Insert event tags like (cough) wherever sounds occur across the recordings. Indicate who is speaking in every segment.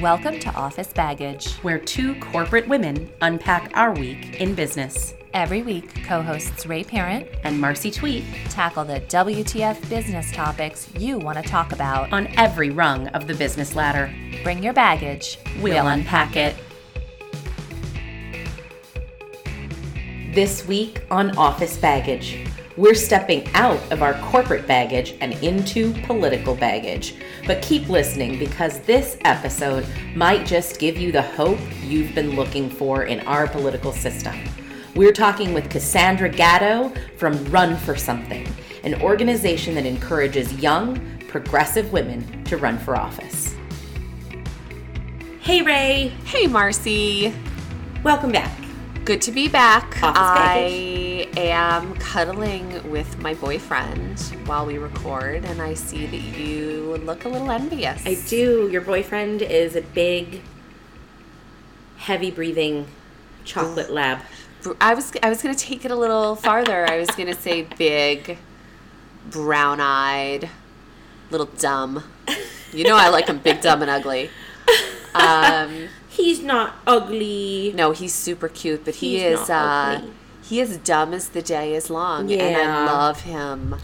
Speaker 1: Welcome to Office Baggage.
Speaker 2: where two corporate women unpack our week in business.
Speaker 1: Every week, co hosts Ray Parent
Speaker 2: And Marcy Twete
Speaker 1: tackle the WTF business topics you want to talk about.
Speaker 2: on every rung of the business ladder.
Speaker 1: Bring your baggage.
Speaker 2: We'll unpack it. This week on Office Baggage, we're stepping out of our corporate baggage and into political baggage. But keep listening because this episode might just give you the hope you've been looking for in our political system. We're talking with Cassandra Gaddo from Run for Something, an organization that encourages young, progressive women to run for office. Hey, Ray.
Speaker 3: Hey, Marcy.
Speaker 2: Welcome back.
Speaker 3: Good to be back.
Speaker 2: Office
Speaker 3: I am cuddling with my boyfriend while we record, and I see that you look a little envious.
Speaker 2: I do. Your boyfriend is a big, heavy breathing chocolate lab.
Speaker 3: I was I was gonna take it a little farther. I was gonna say big, brown eyed, little dumb. You know I like him big, dumb, and ugly. (laughs) Um,
Speaker 2: He's not ugly.
Speaker 3: no, he's super cute, but he
Speaker 2: He's
Speaker 3: is uh. He is dumb as the day is long, and I love him.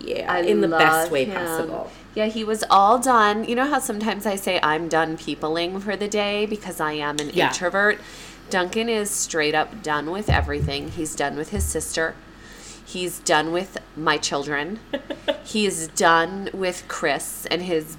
Speaker 2: Yeah,
Speaker 3: I
Speaker 2: in the best way
Speaker 3: him.
Speaker 2: possible.
Speaker 3: Yeah, he was all done. You know how sometimes I say I'm done peopling for the day because I am an
Speaker 2: Yeah.
Speaker 3: introvert? Duncan is straight up done with everything. He's done with his sister. He's done with my children. (laughs) he is done with Chris and his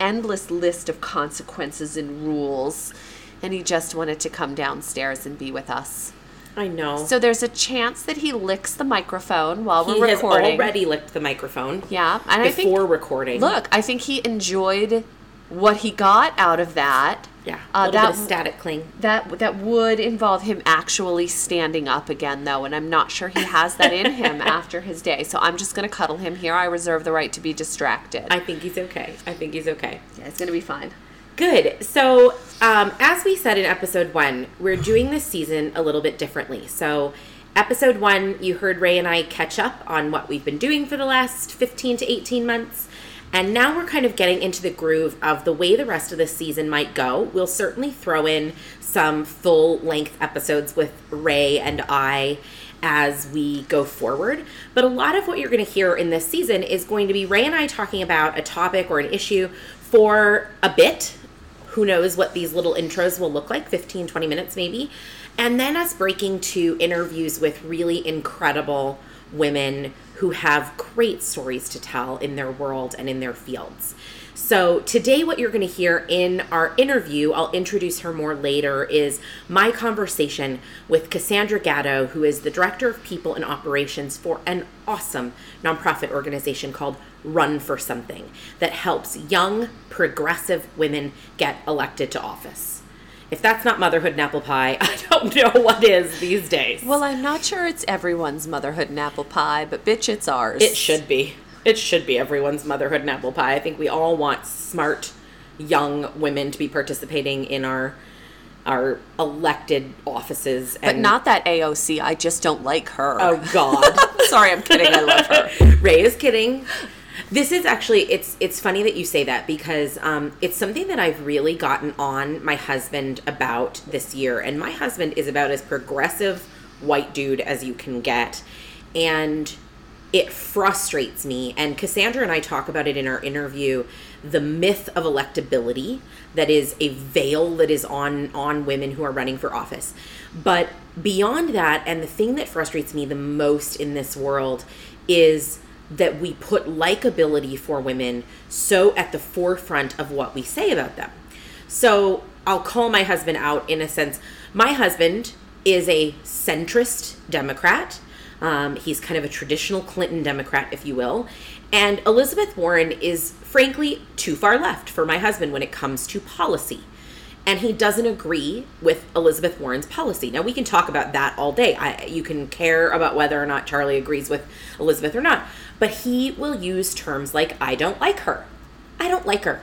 Speaker 3: endless list of consequences and rules. And he just wanted to come downstairs and be with us.
Speaker 2: I know.
Speaker 3: So there's a chance that he licks the microphone while
Speaker 2: he
Speaker 3: we're recording.
Speaker 2: He has already licked the microphone.
Speaker 3: Yeah, and I think
Speaker 2: Before recording.
Speaker 3: Look, I think he enjoyed what he got out of that.
Speaker 2: Yeah.
Speaker 3: uh,
Speaker 2: a little
Speaker 3: that
Speaker 2: static cling.
Speaker 3: that that would involve him actually standing up again, though, and I'm not sure he has that in him (laughs) after his day. So I'm just gonna cuddle him here. I reserve the right to be distracted.
Speaker 2: I think he's okay. I think he's okay.
Speaker 3: yeah, it's gonna be fine.
Speaker 2: Good. So, um, as we said in episode one, we're doing this season a little bit differently. So, episode one, you heard Ray and I catch up on what we've been doing for the last 15 to 18 months. And now we're kind of getting into the groove of the way the rest of the season might go. We'll certainly throw in some full length episodes with Ray and I as we go forward. But a lot of what you're going to hear in this season is going to be Ray and I talking about a topic or an issue for a bit. Who knows what these little intros will look like 15, 20 minutes maybe. And then us breaking to interviews with really incredible women who have great stories to tell in their world and in their fields. So, today, what you're going to hear in our interview, I'll introduce her more later, is my conversation with Cassandra Gaddo, who is the Director of People and Operations for an awesome nonprofit organization called Run for Something that helps young, progressive women get elected to office. If that's not motherhood and apple pie, (laughs) I don't know what is these days.
Speaker 3: Well, I'm not sure it's everyone's motherhood and apple pie, but bitch, it's ours.
Speaker 2: It should be. It should be everyone's motherhood and apple pie. I think we all want smart young women to be participating in our our elected offices
Speaker 3: but not that AOC. I just don't like her.
Speaker 2: Oh god. (laughs)
Speaker 3: Sorry, I'm kidding. I love her. (laughs)
Speaker 2: Ray is kidding. This is actually it's it's funny that you say that because um, it's something that I've really gotten on my husband about this year, and my husband is about as progressive white dude as you can get, and it frustrates me. And Cassandra and I talk about it in our interview, the myth of electability that is a veil that is on on women who are running for office. But beyond that, and the thing that frustrates me the most in this world is that we put likability for women so at the forefront of what we say about them. So I'll call my husband out in a sense. My husband is a centrist Democrat. Um, he's kind of a traditional Clinton Democrat, if you will. And Elizabeth Warren is, frankly, too far left for my husband when it comes to policy. And he doesn't agree with Elizabeth Warren's policy. Now, we can talk about that all day. I, you can care about whether or not Charlie agrees with Elizabeth or not. But he will use terms like, I don't like her. I don't like her.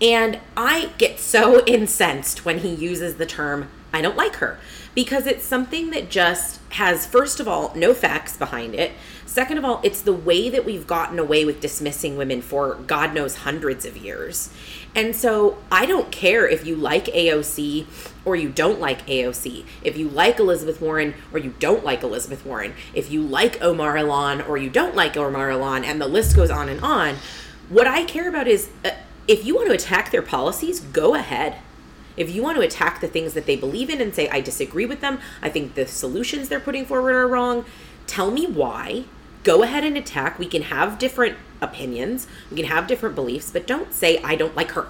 Speaker 2: And I get so (laughs) incensed when he uses the term, I don't like her. Because it's something that just has, first of all, no facts behind it. Second of all, it's the way that we've gotten away with dismissing women for God knows hundreds of years. And so I don't care if you like AOC or you don't like AOC, if you like Elizabeth Warren or you don't like Elizabeth Warren, if you like Omar Ilhan or you don't like Omar Ilhan, and the list goes on and on. What I care about is uh, if you want to attack their policies, go ahead. If you want to attack the things that they believe in and say, I disagree with them, I think the solutions they're putting forward are wrong, tell me why. Go ahead and attack. We can have different opinions, we can have different beliefs, but don't say, I don't like her.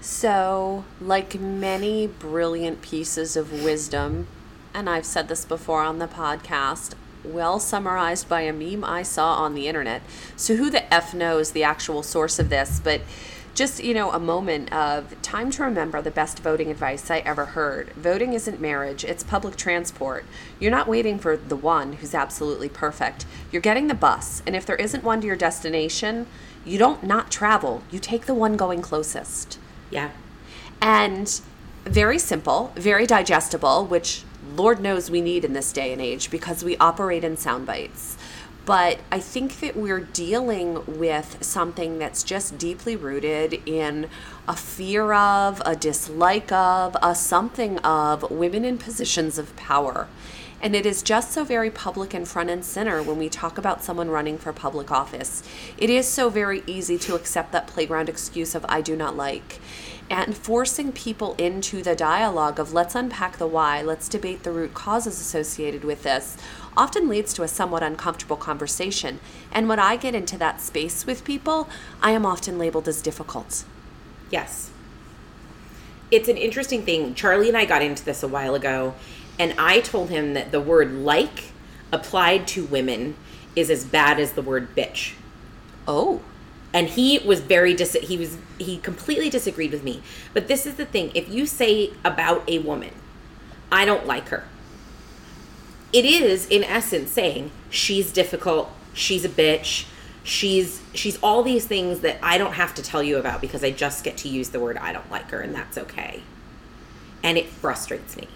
Speaker 3: So, like many brilliant pieces of wisdom, and I've said this before on the podcast, well summarized by a meme I saw on the internet. So, who the F knows the actual source of this? But just, you know, a moment of time to remember the best voting advice I ever heard. Voting isn't marriage, it's public transport. You're not waiting for the one who's absolutely perfect. You're getting the bus, and if there isn't one to your destination, you don't not travel, you take the one going closest.
Speaker 2: Yeah.
Speaker 3: And very simple, very digestible, which Lord knows we need in this day and age because we operate in sound bites. But I think that we're dealing with something that's just deeply rooted in a fear of, a dislike of, a something of women in positions of power. And it is just so very public and front and center when we talk about someone running for public office. It is so very easy to accept that playground excuse of I do not like. And forcing people into the dialogue of let's unpack the why, let's debate the root causes associated with this, often leads to a somewhat uncomfortable conversation. And when I get into that space with people, I am often labeled as difficult.
Speaker 2: Yes. It's an interesting thing. Charlie and I got into this a while ago, and I told him that the word like applied to women is as bad as the word bitch.
Speaker 3: Oh.
Speaker 2: And he was very dis he was he completely disagreed with me. But this is the thing, if you say about a woman, I don't like her. It is in essence saying she's difficult, she's a bitch, she's she's all these things that I don't have to tell you about because I just get to use the word I don't like her and that's okay. And it frustrates me.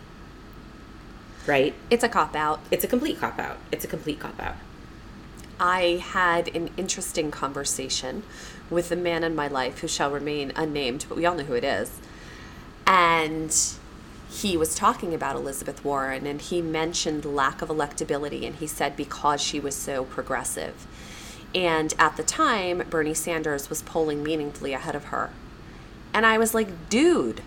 Speaker 2: Right?
Speaker 3: It's a cop out.
Speaker 2: It's a complete cop out. It's a complete cop out.
Speaker 3: I had an interesting conversation with a man in my life who shall remain unnamed, but we all know who it is. And he was talking about Elizabeth Warren and he mentioned lack of electability and he said because she was so progressive. And at the time, Bernie Sanders was polling meaningfully ahead of her. And I was like, dude,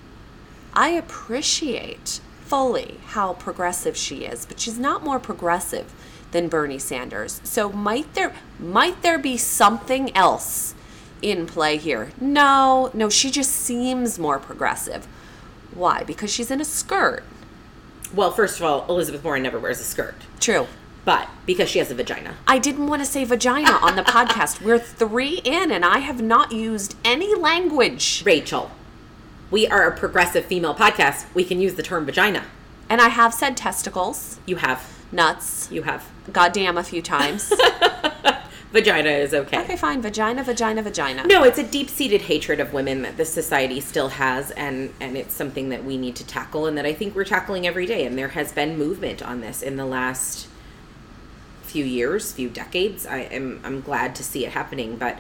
Speaker 3: I appreciate fully how progressive she is, but she's not more progressive than Bernie Sanders. So might there might there be something else in play here? No, no, she just seems more progressive. Why? Because she's in a skirt.
Speaker 2: Well, first of all, Elizabeth Warren never wears a skirt.
Speaker 3: True.
Speaker 2: But because she has a vagina.
Speaker 3: I didn't want to say vagina on the podcast. We're three in, and I have not used any language.
Speaker 2: Rachel, we are a progressive female podcast. We can use the term vagina.
Speaker 3: And I have said testicles,
Speaker 2: You have.
Speaker 3: nuts,
Speaker 2: You have.
Speaker 3: goddamn a few times. (laughs)
Speaker 2: Vagina is okay.
Speaker 3: okay, fine. Vagina, vagina, vagina.
Speaker 2: No, it's a deep-seated hatred of women that this society still has, and and it's something that we need to tackle, and that I think we're tackling every day. And there has been movement on this in the last few years, few decades. I am I'm glad to see it happening, but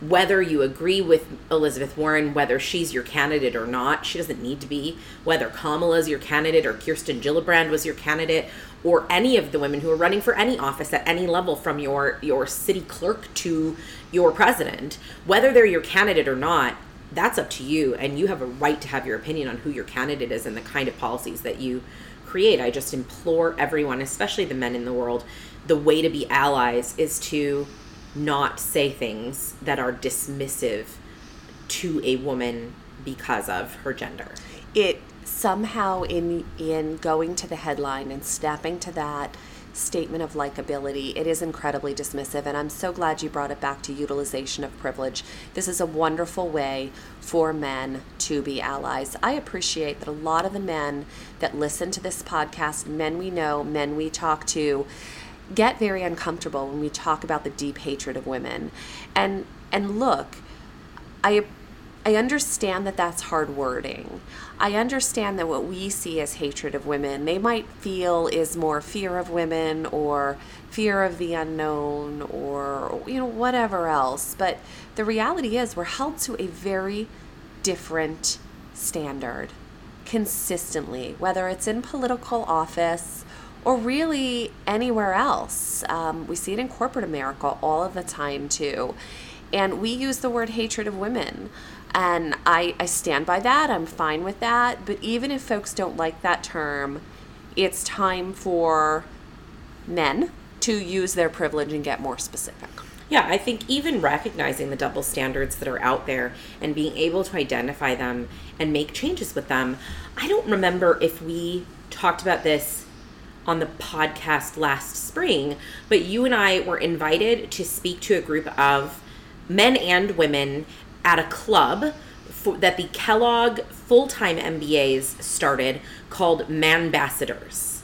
Speaker 2: whether you agree with Elizabeth Warren, whether she's your candidate or not, she doesn't need to be. Whether Kamala's your candidate or Kirsten Gillibrand was your candidate, or any of the women who are running for any office at any level, from your your city clerk to your president, whether they're your candidate or not, that's up to you, and you have a right to have your opinion on who your candidate is and the kind of policies that you create. I just implore everyone, especially the men in the world, the way to be allies is to not say things that are dismissive to a woman because of her gender.
Speaker 3: it somehow in in going to the headline and snapping to that statement of likability it is incredibly dismissive and i'm so glad you brought it back to utilization of privilege. This is a wonderful way for men to be allies. I appreciate that a lot of the men that listen to this podcast men we know men we talk to get very uncomfortable when we talk about the deep hatred of women. And and look i I understand that that's hard wording. I understand that what we see as hatred of women, they might feel is more fear of women or fear of the unknown or, you know, whatever else. But the reality is, we're held to a very different standard consistently, whether it's in political office or really anywhere else. Um, we see it in corporate America all of the time, too. And we use the word hatred of women. And I, I stand by that. I'm fine with that. But even if folks don't like that term, it's time for men to use their privilege and get more specific.
Speaker 2: Yeah, I think even recognizing the double standards that are out there and being able to identify them and make changes with them. I don't remember if we talked about this on the podcast last spring, but you and I were invited to speak to a group of men and women at a club for, that the Kellogg full time MBAs started called Manbassadors.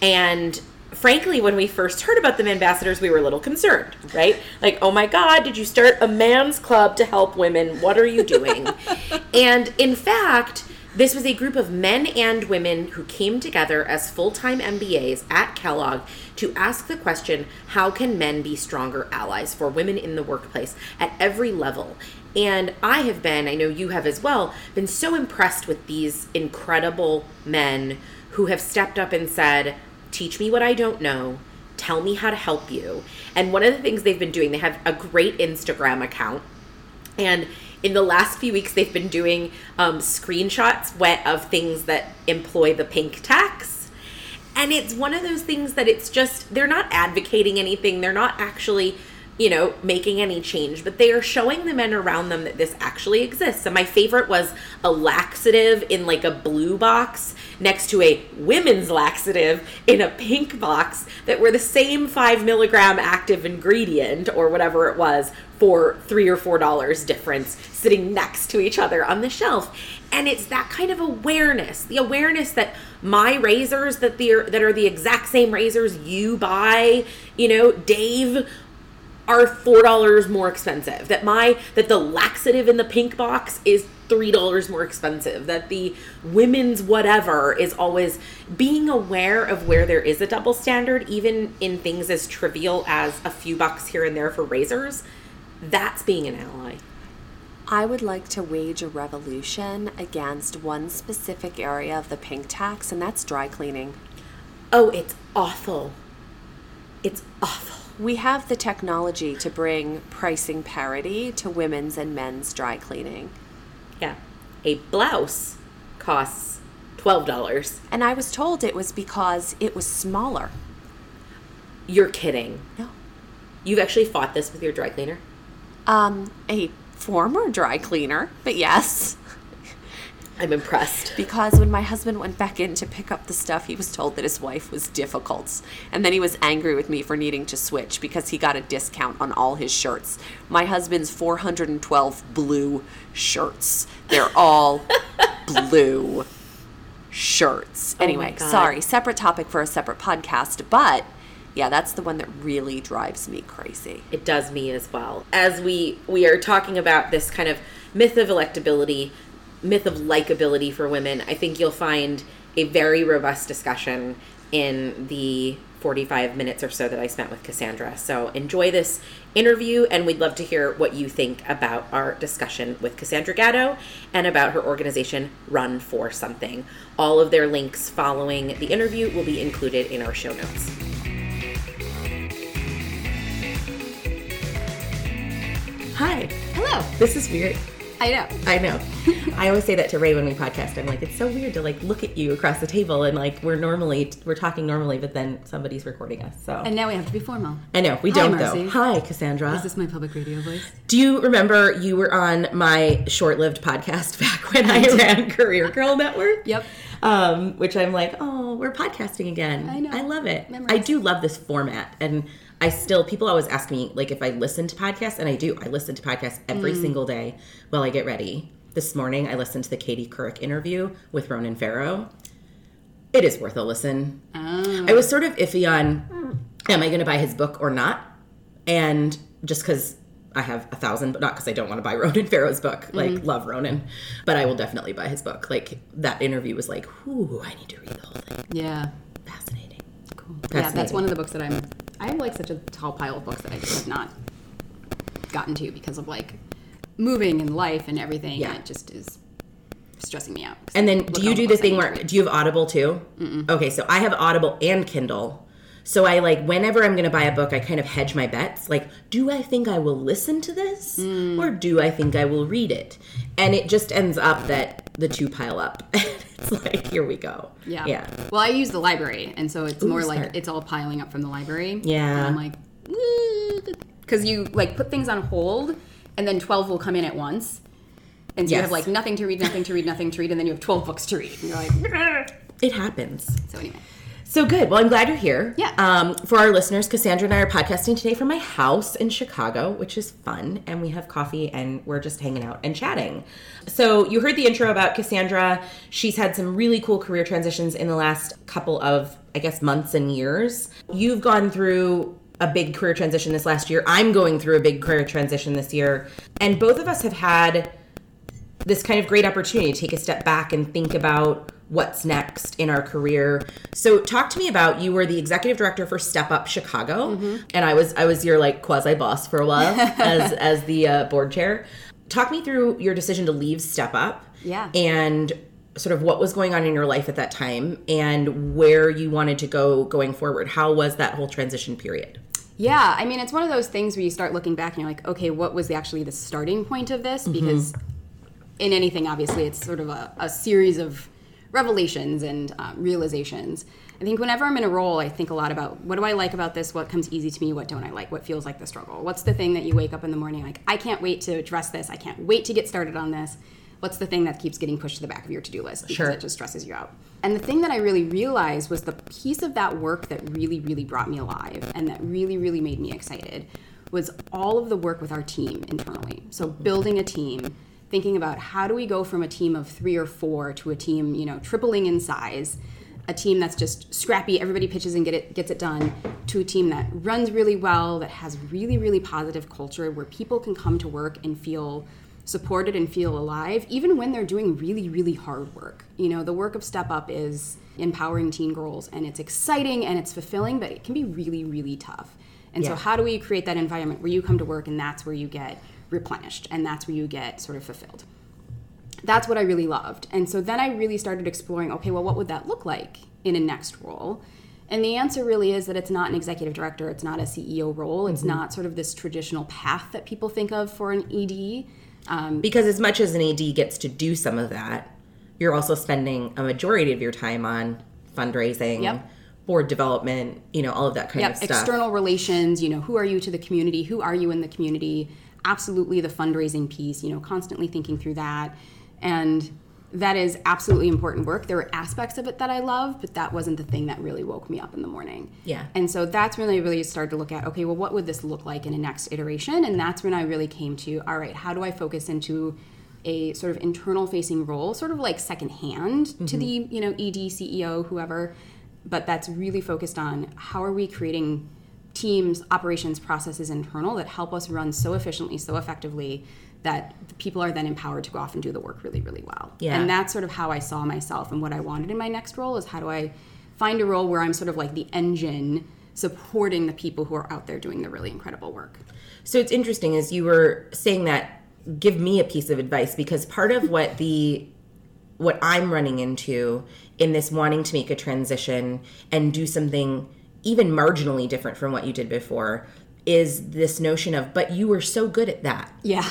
Speaker 2: And frankly, when we first heard about the Manbassadors, we were a little concerned, right? Like, oh my God, did you start a man's club to help women? What are you doing? (laughs) and in fact, this was a group of men and women who came together as full time MBAs at Kellogg to ask the question how can men be stronger allies for women in the workplace at every level? And I have been, I know you have as well, been so impressed with these incredible men who have stepped up and said, Teach me what I don't know. Tell me how to help you. And one of the things they've been doing, they have a great Instagram account. And in the last few weeks, they've been doing um, screenshots of things that employ the pink tax. And it's one of those things that it's just, they're not advocating anything. They're not actually you know, making any change, but they are showing the men around them that this actually exists. And my favorite was a laxative in like a blue box next to a women's laxative in a pink box that were the same five milligram active ingredient or whatever it was for three or four dollars difference sitting next to each other on the shelf. And it's that kind of awareness, the awareness that my razors that the that are the exact same razors you buy, you know, Dave are four dollars more expensive. That my that the laxative in the pink box is three dollars more expensive. That the women's whatever is always being aware of where there is a double standard, even in things as trivial as a few bucks here and there for razors. That's being an ally.
Speaker 3: I would like to wage a revolution against one specific area of the pink tax, and that's dry cleaning.
Speaker 2: Oh, it's awful. It's awful
Speaker 3: we have the technology to bring pricing parity to women's and men's dry cleaning.
Speaker 2: Yeah. A blouse costs $12.
Speaker 3: And I was told it was because it was smaller.
Speaker 2: You're kidding.
Speaker 3: No.
Speaker 2: You've actually fought this with your dry cleaner?
Speaker 3: Um, a former dry cleaner, but yes.
Speaker 2: I'm impressed.
Speaker 3: Because when my husband went back in to pick up the stuff, he was told that his wife was difficult. And then he was angry with me for needing to switch because he got a discount on all his shirts. My husband's 412 blue shirts. They're all (laughs) blue shirts. Oh anyway, oh sorry, separate topic for a separate podcast, but yeah, that's the one that really drives me crazy.
Speaker 2: It does me as well. As we we are talking about this kind of myth of electability myth of likability for women, I think you'll find a very robust discussion in the 45 minutes or so that I spent with Cassandra. So enjoy this interview, and we'd love to hear what you think about our discussion with Cassandra Gaddo and about her organization, Run for Something. All of their links following the interview will be included in our show notes. Hi.
Speaker 4: Hello.
Speaker 2: This is weird.
Speaker 4: I know.
Speaker 2: I know. I always say that to Ray when we podcast. I'm like, it's so weird to like look at you across the table and like we're normally we're talking normally, but then somebody's recording us. So
Speaker 4: and now we have to be formal.
Speaker 2: I know we
Speaker 4: Hi,
Speaker 2: don't
Speaker 4: Marcy.
Speaker 2: though. Hi, Cassandra.
Speaker 4: Is this my public radio voice?
Speaker 2: Do you remember you were on my short-lived podcast (laughs) back when I ran Career Girl Network?
Speaker 4: Yep.
Speaker 2: Um, which I'm like, oh, we're podcasting again.
Speaker 4: I know.
Speaker 2: I love it.
Speaker 4: Memories.
Speaker 2: I do love this format and. I still people always ask me like if I listen to podcasts and I do. I listen to podcasts every mm. single day while I get ready this morning I listened to the Katie Couric interview with Ronan Farrow. It is worth a listen. Oh. I was sort of iffy on am I going to buy his book or not? And just because I have a thousand, but not because I don't want to buy (laughs) Ronan Farrow's book. Like,
Speaker 5: Mm-hmm.
Speaker 2: love Ronan, but I will definitely buy his book. Like that interview was like, whoo, I need to read the whole thing.
Speaker 4: Yeah.
Speaker 2: Fascinating.
Speaker 4: Cool. Yeah, that's one of the books that I'm. I have like such a tall pile of books that I just have not gotten to because of like moving and life and everything.
Speaker 2: Yeah.
Speaker 4: And it just is stressing me out.
Speaker 2: And then, do you do the thing where do you have Audible too? Okay, so I have Audible and Kindle. So I like whenever I'm going to buy a book, I kind of hedge my bets. Like, do I think I will listen to this,
Speaker 4: Mm.
Speaker 2: or do I think I will read it? And it just ends up that the two pile up. And (laughs) it's like, here we go.
Speaker 4: Yeah.
Speaker 2: yeah.
Speaker 4: Well, I use the library, and so it's more like it's all piling up from the library.
Speaker 2: Yeah.
Speaker 4: And I'm like, because you like put things on hold, and then twelve will come in at once, and so you have like nothing to read, nothing to read, nothing to read, and then you have twelve books to read, and you're like,
Speaker 2: It happens.
Speaker 4: so anyway.
Speaker 2: So good. Well, I'm glad you're here.
Speaker 4: Yeah.
Speaker 2: Um, for our listeners, Cassandra and I are podcasting today from my house in Chicago, which is fun. And we have coffee and we're just hanging out and chatting. So you heard the intro about Cassandra. She's had some really cool career transitions in the last couple of, I guess, months and years. You've gone through a big career transition this last year. I'm going through a big career transition this year. And both of us have had this kind of great opportunity to take a step back and think about what's next in our career. So talk to me about you were the executive director for Step Up Chicago and I was I was your like quasi boss for a while (laughs) as as the uh, board chair. Talk me through your decision to leave Step Up.
Speaker 4: Yeah.
Speaker 2: And sort of what was going on in your life at that time and where you wanted to go going forward. How was that whole transition period?
Speaker 4: Yeah, I mean, it's one of those things where you start looking back and you're like, okay, what was the, actually the starting point of this? Because in anything, obviously, it's sort of a, a series of revelations and um, realizations. I think whenever I'm in a role, I think a lot about what do I like about this? What comes easy to me? What don't I like? What feels like the struggle? What's the thing that you wake up in the morning like, I can't wait to address this. I can't wait to get started on this. What's the thing that keeps getting pushed to the back of your to do list because
Speaker 2: Sure.
Speaker 4: it just stresses you out? And the thing that I really realized was the piece of that work that really, really brought me alive and that really, really made me excited was all of the work with our team internally. So building a team, thinking about how do we go from a team of three or four to a team, you know, tripling in size, a team that's just scrappy, everybody pitches and get it gets it done, to a team that runs really well, that has really, really positive culture where people can come to work and feel supported and feel alive, even when they're doing really, really hard work. You know, the work of Step Up is empowering teen girls and it's exciting and it's fulfilling, but it can be really, really tough. And so, how do we create that environment where you come to work and that's where you get replenished and that's where you get sort of fulfilled? That's what I really loved. And so then I really started exploring okay, well, what would that look like in a next role? And the answer really is that it's not an executive director, it's not a CEO role, it's not sort of this traditional path that people think of for an ED. Um,
Speaker 2: Because as much as an ED gets to do some of that, you're also spending a majority of your time on fundraising,
Speaker 4: Yep.
Speaker 2: board development, you know, all of that kind
Speaker 4: Yep,
Speaker 2: of stuff.
Speaker 4: external relations, you know, who are you to the community? Who are you in the community? Absolutely the fundraising piece, you know, constantly thinking through that. And that is absolutely important work. There were aspects of it that I love, but that wasn't the thing that really woke me up in the morning.
Speaker 2: Yeah.
Speaker 4: And so that's when I really started to look at, okay, well, what would this look like in a next iteration? And that's when I really came to, all right, how do I focus into a sort of internal facing role, sort of like second hand to mm-hmm. the, you know, ED, CEO, whoever, but that's really focused on how are we creating teams, operations, processes internal that help us run so efficiently, so effectively that the people are then empowered to go off and do the work really, really well.
Speaker 2: Yeah.
Speaker 4: And that's sort of how I saw myself and what I wanted in my next role is how do I find a role where I'm sort of like the engine supporting the people who are out there doing the really incredible work.
Speaker 2: So it's interesting as you were saying that, give me a piece of advice because part of what the what I'm running into in this wanting to make a transition and do something even marginally different from what you did before is this notion of but you were so good at that.
Speaker 4: Yeah.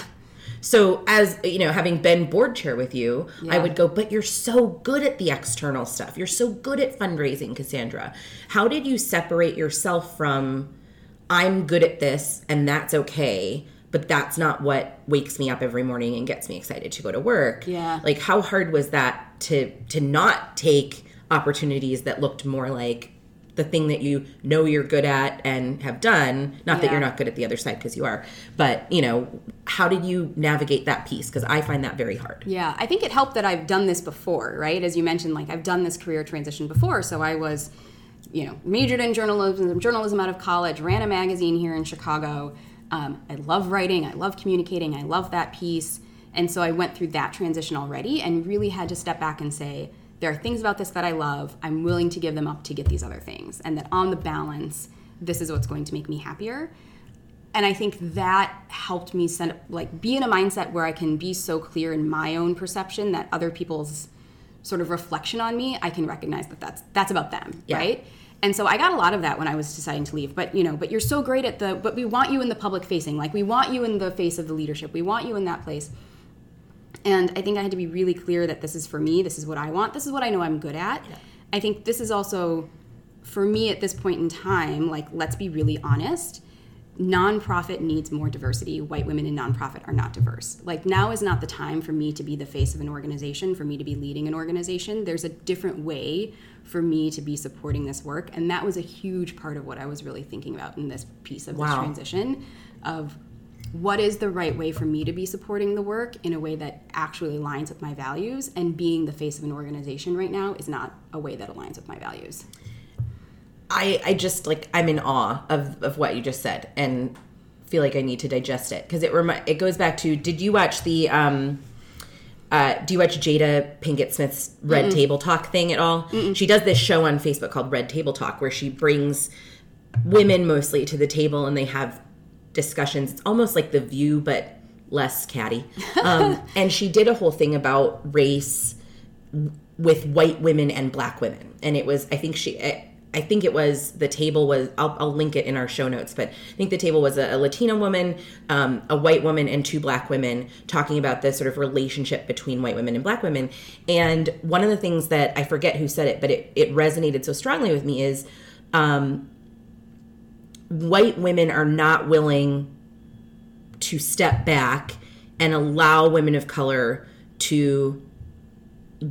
Speaker 2: So as you know, having been board chair with you, I would go, but you're so good at the external stuff. You're so good at fundraising, Cassandra. How did you separate yourself from I'm good at this and that's okay, but that's not what wakes me up every morning and gets me excited to go to work.
Speaker 4: Yeah.
Speaker 2: Like how hard was that to to not take opportunities that looked more like the thing that you know you're good at and have done not that you're not good at the other side because you are but you know how did you navigate that piece because i find that very hard
Speaker 4: Yeah, I think it helped that I've done this before, right? As you mentioned, like I've done this career transition before. So I was, you know, majored in journalism, journalism out of college, ran a magazine here in Chicago, Um, I love writing. I love communicating. I love that piece. And so I went through that transition already and really had to step back and say, there are things about this that I love. I'm willing to give them up to get these other things. And that on the balance, this is what's going to make me happier. And I think that helped me send like be in a mindset where I can be so clear in my own perception that other people's sort of reflection on me, I can recognize that that's that's about them,
Speaker 2: Yeah.
Speaker 4: right? And so I got a lot of that when I was deciding to leave. But you know, but you're so great at the but we want you in the public facing. Like we want you in the face of the leadership. We want you in that place. And I think I had to be really clear that this is for me, this is what I want, this is what I know I'm good at. I think this is also for me at this point in time, like let's be really honest. Nonprofit needs more diversity. White women in nonprofit are not diverse. Like now is not the time for me to be the face of an organization, for me to be leading an organization. There's a different way for me to be supporting this work, and that was a huge part of what I was really thinking about in this piece of this transition of what is the right way for me to be supporting the work in a way that actually aligns with my values? And being the face of an organization right now is not a way that aligns with my values.
Speaker 2: I, I just like I'm in awe of, of what you just said and feel like I need to digest it. Because it remi- it goes back to did you watch the um uh, do you watch Jada Pinkett Smith's Red Table Talk thing at all? She does this show on Facebook called Red Table Talk where she brings women mostly to the table and they have discussions. It's almost like The View, but less catty. Um, (laughs) and she did a whole thing about race with white women and black women and it was i think she i, I think it was the table was I'll, I'll link it in our show notes but i think the table was a, a latina woman um, a white woman and two black women talking about the sort of relationship between white women and black women and one of the things that i forget who said it but it, it resonated so strongly with me is um, white women are not willing to step back and allow women of color to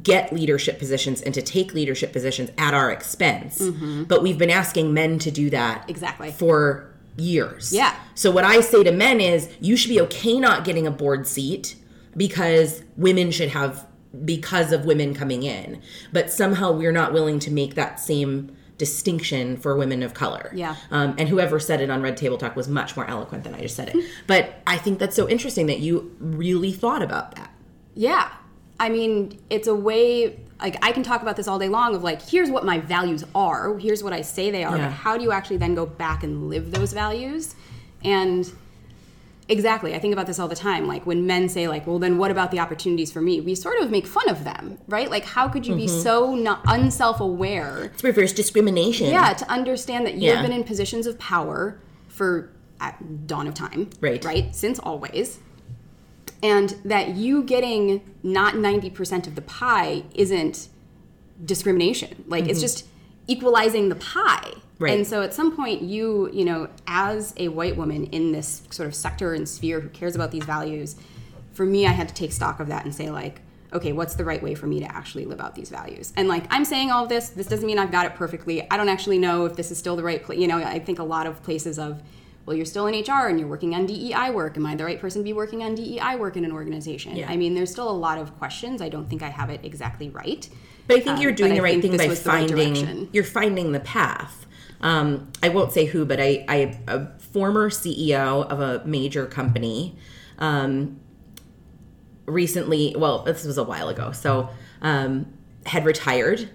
Speaker 2: get leadership positions and to take leadership positions at our expense. But we've been asking men to do that
Speaker 4: Mm-hmm. Exactly.
Speaker 2: for years.
Speaker 4: Yeah.
Speaker 2: So what I say to men is you should be okay not getting a board seat because women should have because of women coming in. But somehow we're not willing to make that same distinction for women of color.
Speaker 4: Yeah.
Speaker 2: Um, and whoever said it on Red Table Talk was much more eloquent than I just said it. (laughs) but I think that's so interesting that you really thought about that.
Speaker 4: Yeah. I mean, it's a way like I can talk about this all day long of like here's what my values are, here's what I say they are,
Speaker 2: Yeah.
Speaker 4: but how do you actually then go back and live those values? And exactly, I think about this all the time. Like when men say like, "Well, then what about the opportunities for me?" We sort of make fun of them, right? Like how could you be
Speaker 2: Mm-hmm.
Speaker 4: so not unself-aware
Speaker 2: It's reverse discrimination.
Speaker 4: yeah, to understand that you've
Speaker 2: Yeah.
Speaker 4: been in positions of power for at dawn of time,
Speaker 2: Right.
Speaker 4: Right, since always, and that you getting not ninety percent of the pie isn't discrimination. Like it's just equalizing the pie.
Speaker 2: Right.
Speaker 4: And so at some point, you you know, as a white woman in this sort of sector and sphere who cares about these values, for me, I had to take stock of that and say like. Okay, what's the right way for me to actually live out these values? And like I'm saying all of this, this doesn't mean I've got it perfectly. I don't actually know if this is still the right place. You know, I think a lot of places of, well, you're still in HR and you're working on DEI work. Am I the right person to be working on DEI work in an organization?
Speaker 2: Yeah.
Speaker 4: I mean, there's still a lot of questions. I don't think I have it exactly right.
Speaker 2: But I think
Speaker 4: Um,
Speaker 2: you're doing
Speaker 4: but
Speaker 2: the right thing by
Speaker 4: the right
Speaker 2: finding you're finding the path. Um, I won't say who, but I, I a former CEO of a major company um, recently. Well, this was a while ago, so um, had retired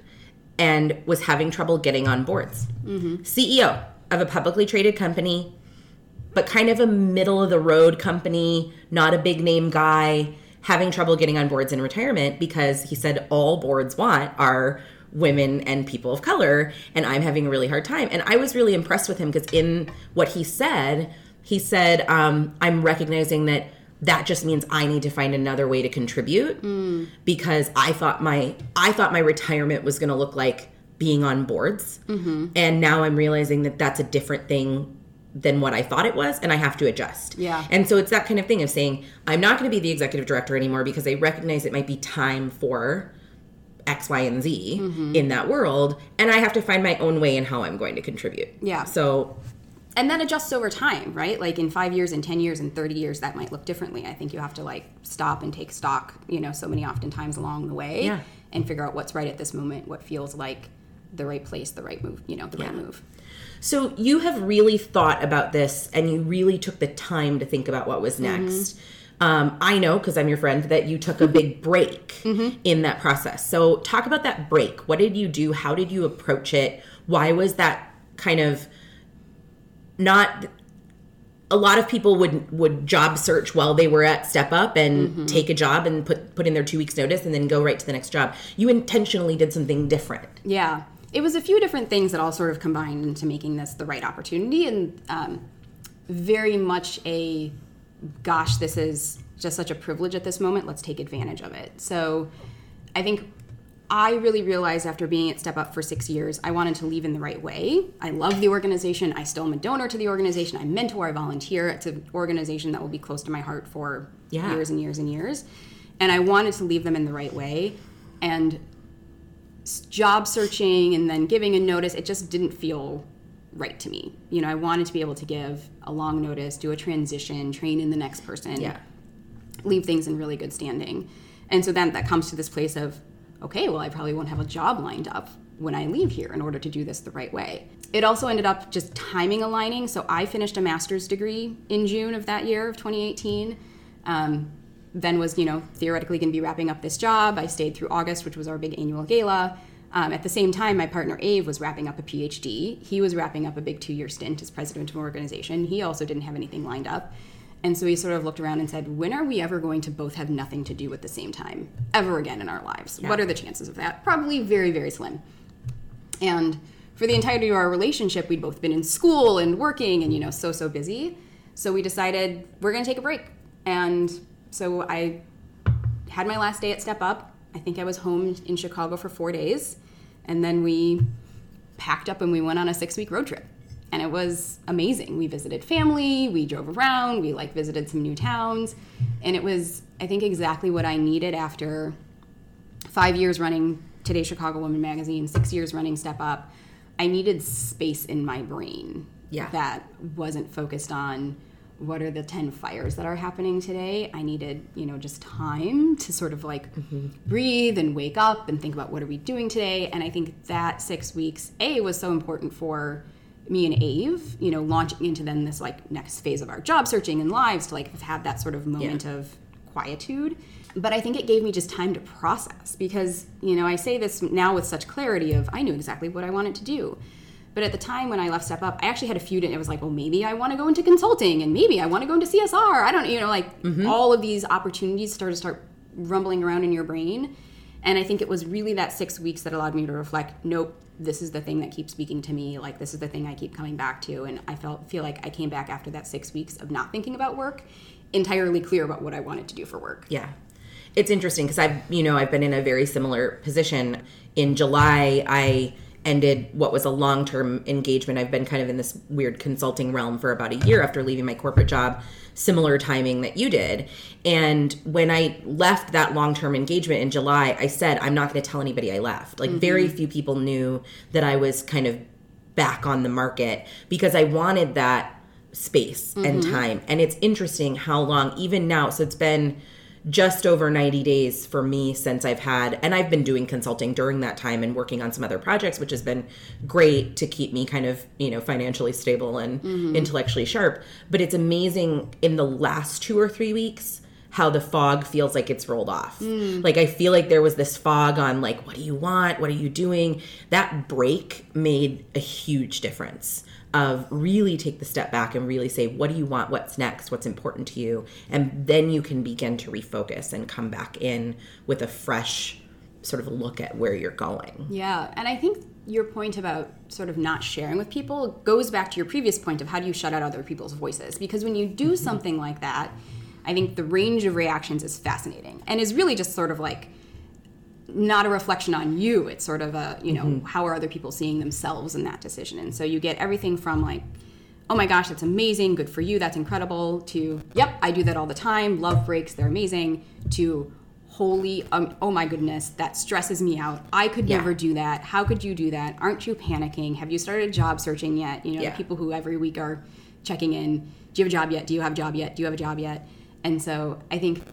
Speaker 2: and was having trouble getting on boards. CEO of a publicly traded company, but kind of a middle of the road company, not a big name guy, having trouble getting on boards in retirement because he said all boards want are women and people of color, and I'm having a really hard time. And I was really impressed with him because in what he said, he said, um, I'm recognizing that that just means I need to find another way to contribute because I thought my I thought my retirement was going to look like being on boards, and now I'm realizing that that's a different thing than what I thought it was, and I have to adjust.
Speaker 4: Yeah.
Speaker 2: And so it's that kind of thing of saying I'm not going to be the executive director anymore because I recognize it might be time for X, Y, and Z mm-hmm. in that world, and I have to find my own way in how I'm going to contribute.
Speaker 4: Yeah.
Speaker 2: So
Speaker 4: and then adjusts over time, right? Like in five years, and 10 years, and 30 years, that might look differently. I think you have to like stop and take stock, you know, so many oftentimes along the way
Speaker 2: Yeah.
Speaker 4: and figure out what's right at this moment, what feels like the right place, the right move, you know, the right move.
Speaker 2: So you have really thought about this and you really took the time to think about what was mm-hmm. next. Um, I know because I'm your friend that you took a big break in that process. So talk about that break. What did you do? How did you approach it? Why was that kind of not a lot of people would would job search while they were at step up and take a job and put put in their two weeks notice and then go right to the next job you intentionally did something different
Speaker 4: Yeah. It was a few different things that all sort of combined into making this the right opportunity and um, very much a gosh, this is just such a privilege at this moment. Let's take advantage of it. So I think I really realized after being at Step Up for six years, I wanted to leave in the right way. I love the organization. I still am a donor to the organization. I mentor, I volunteer. It's an organization that will be close to my heart for
Speaker 2: Yeah.
Speaker 4: years and years and years. And I wanted to leave them in the right way. And job searching and then giving a notice, it just didn't feel right to me. You know, I wanted to be able to give a long notice, do a transition, train in the next person
Speaker 2: yeah
Speaker 4: leave things in really good standing. And so then that comes to this place of, okay, well, I probably won't have a job lined up when I leave here in order to do this the right way. It also ended up just timing aligning. So I finished a master's degree in June of that year of 2018. Um, then was, you know, theoretically going to be wrapping up this job. I stayed through August, which was our big annual gala. Um, at the same time, my partner Ave was wrapping up a PhD. He was wrapping up a big two year stint as president of an organization. He also didn't have anything lined up. And so he sort of looked around and said, when are we ever going to both have nothing to do at the same time ever again in our lives? What are the chances of that? Probably very, very slim. And for the entirety of our relationship, we'd both been in school and working and, you know, so, so busy. So we decided we're going to take a break. And so I had my last day at Step Up. I think I was home in Chicago for four days. And then we packed up and we went on a six week road trip. And it was amazing. We visited family, we drove around, we like visited some new towns. And it was, I think, exactly what I needed after five years running Today Chicago Woman magazine, six years running Step Up. I needed space in my brain
Speaker 2: Yeah.
Speaker 4: that wasn't focused on what are the 10 fires that are happening today. I needed, you know, just time to sort of like mm-hmm. breathe and wake up and think about what are we doing today. And I think that six weeks, A, was so important for me and Ave, you know, launching into then this like next phase of our job searching and lives to like have had that sort of moment of quietude. But I think it gave me just time to process because, you know, I say this now with such clarity of I knew exactly what I wanted to do. But at the time when I left Step Up, I actually had a few. It was like, well, maybe I want to go into consulting, and maybe I want to go into CSR. I don't, you know, like mm-hmm. all of these opportunities start to start rumbling around in your brain. And I think it was really that six weeks that allowed me to reflect. Nope, this is the thing that keeps speaking to me. Like this is the thing I keep coming back to. And I felt feel like I came back after that six weeks of not thinking about work, entirely clear about what I wanted to do for work.
Speaker 2: Yeah. It's interesting because I've, you know, I've been in a very similar position. In July, I ended what was a long term engagement. I've been kind of in this weird consulting realm for about a year after leaving my corporate job, similar timing that you did. And when I left that long term engagement in July, I said, I'm not going to tell anybody I left. Like, mm-hmm. very few people knew that I was kind of back on the market because I wanted that space and mm-hmm. time. And it's interesting how long, even now, so it's been just over 90 days for me since I've had, and I've been doing consulting during that time and working on some other projects, which has been great to keep me kind of, you know, financially stable and mm-hmm. intellectually sharp. But it's amazing in the last two or three weeks how the fog feels like it's rolled off. Mm. Like I feel like there was this fog on like what do you want? What are you doing? That break made a huge difference of really take the step back and really say what do you want? What's next? What's important to you? And then you can begin to refocus and come back in with a fresh sort of look at where you're going.
Speaker 4: Yeah, and I think your point about sort of not sharing with people goes back to your previous point of how do you shut out other people's voices? Because when you do mm-hmm. something like that, I think the range of reactions is fascinating and is really just sort of like not a reflection on you. It's sort of a, you know, how are other people seeing themselves in that decision? And so you get everything from like, oh my gosh, that's amazing, good for you, that's incredible, to, yep, I do that all the time, love breaks, they're amazing, to, holy, um, oh my goodness, that stresses me out. I could
Speaker 2: Yeah.
Speaker 4: never do that. How could you do that? Aren't you panicking? Have you started job searching yet? You know,
Speaker 2: Yeah.
Speaker 4: the people who every week are checking in, do you have a job yet? Do you have a job yet? Do you have a job yet? And so I think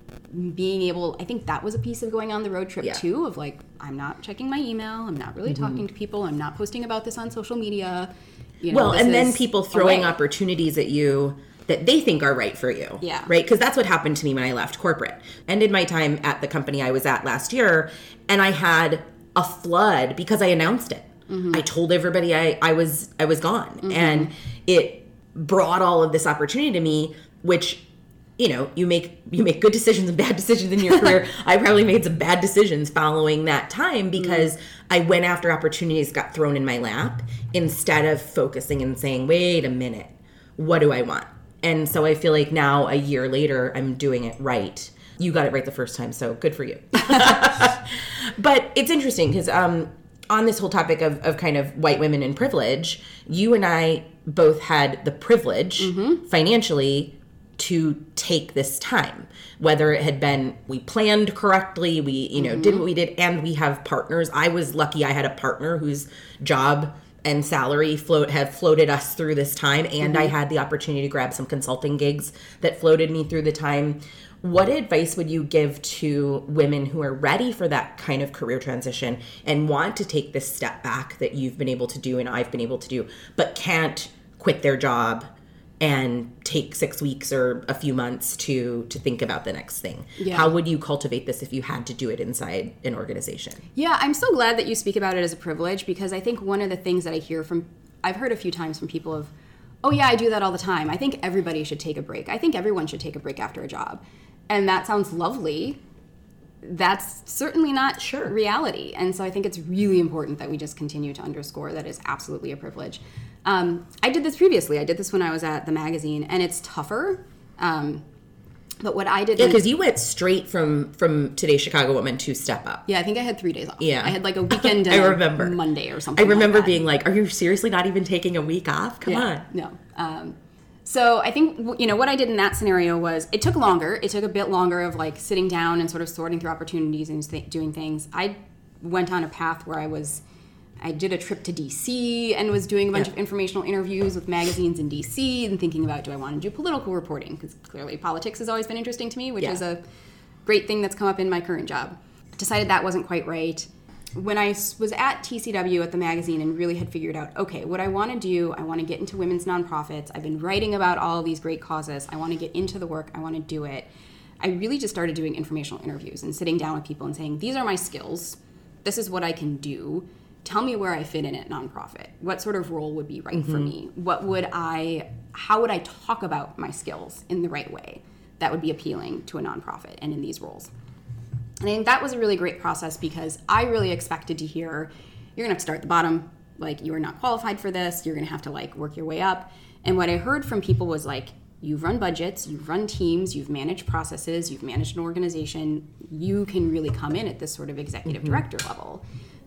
Speaker 4: being able, I think that was a piece of going on the road trip
Speaker 2: Yeah. Mm-hmm.
Speaker 4: too, of like, I'm not checking my email, I'm not really talking to people, I'm not posting about this on social media. you know,
Speaker 2: well, and then people throwing
Speaker 4: way.
Speaker 2: opportunities at you that they think are right for you.
Speaker 4: Yeah.
Speaker 2: Right? Because that's what happened to me when I left corporate. Ended my time at the company I was at last year, and I had a flood because I announced it.
Speaker 4: Mm-hmm.
Speaker 2: I told everybody I, I was I was gone. And it brought all of this opportunity to me, which you know, you make you make good decisions and bad decisions in your (laughs) career. I probably made some bad decisions following that time because I went after opportunities got thrown in my lap instead of focusing and saying, "Wait a minute. What do I want?" And so I feel like now a year later I'm doing it right. You got it right the first time, so good for you. (laughs) but it's interesting because um, on this whole topic of, of kind of white women and privilege, you and I both had the privilege financially to take this time. Whether it had been we planned correctly we you know did what mm-hmm. we did and we have partners. I was lucky i had a partner whose job and salary float have floated us through this time and i mm-hmm. had the opportunity to grab some consulting gigs that floated me through the time. What advice would you give to women who are ready for that kind of career transition and want to take this step back that you've been able to do and I've been able to do, but can't quit their job and take six weeks or a few months to to think about the next thing?
Speaker 4: Yeah.
Speaker 2: How would you cultivate this if you had to do it inside an organization?
Speaker 4: Yeah, I'm so glad that you speak about it as a privilege because I think one of the things that I hear from, I've heard a few times from people of, oh yeah, I do that all the time. I think everybody should take a break. I think everyone should take a break after a job. And that sounds lovely. That's certainly not
Speaker 2: Sure.
Speaker 4: reality. And so I think it's really important that we just continue to underscore that is absolutely a privilege. Um, I did this previously. I did this when I was at the magazine, and it's tougher. Um, but what I did
Speaker 2: Yeah, because you went straight from from today's Chicago Woman to Step Up.
Speaker 4: yeah, I think I had three days off.
Speaker 2: Yeah.
Speaker 4: I had like a weekend (laughs)
Speaker 2: I remember.
Speaker 4: Monday or
Speaker 2: I
Speaker 4: something. like
Speaker 2: remember
Speaker 4: that.
Speaker 2: being like, "Are you seriously not even taking a week off? Come on."
Speaker 4: No. Um, so I think you know what I did in that scenario was it took longer. It took a bit longer of like sitting down and sort of sorting through opportunities and th- doing things. I went on a path where I was. I did a trip to DC and was doing a bunch
Speaker 2: Yeah.
Speaker 4: of informational interviews with magazines in DC and thinking about do I want to do political reporting because clearly politics has always been interesting to me, which
Speaker 2: Yeah.
Speaker 4: is a great thing that's come up in my current job. Decided that wasn't quite right. When I was at TCW at the magazine and really had figured out, okay, what I want to do, I want to get into women's nonprofits. I've been writing about all these great causes. I want to get into the work. I want to do it. I really just started doing informational interviews and sitting down with people and saying, these are my skills. This is what I can do. Tell me where I fit in at nonprofit. What sort of role would be right for mm-hmm. me? What would I, how would I talk about my skills in the right way that would be appealing to a nonprofit and in these roles? And I think that was a really great process because I really expected to hear, you're gonna have to start at the bottom, like you are not qualified for this, you're gonna have to like work your way up. And what I heard from people was like, you've run budgets, you've run teams, you've managed processes, you've managed an organization, you can really come in at this sort of executive mm-hmm. director level.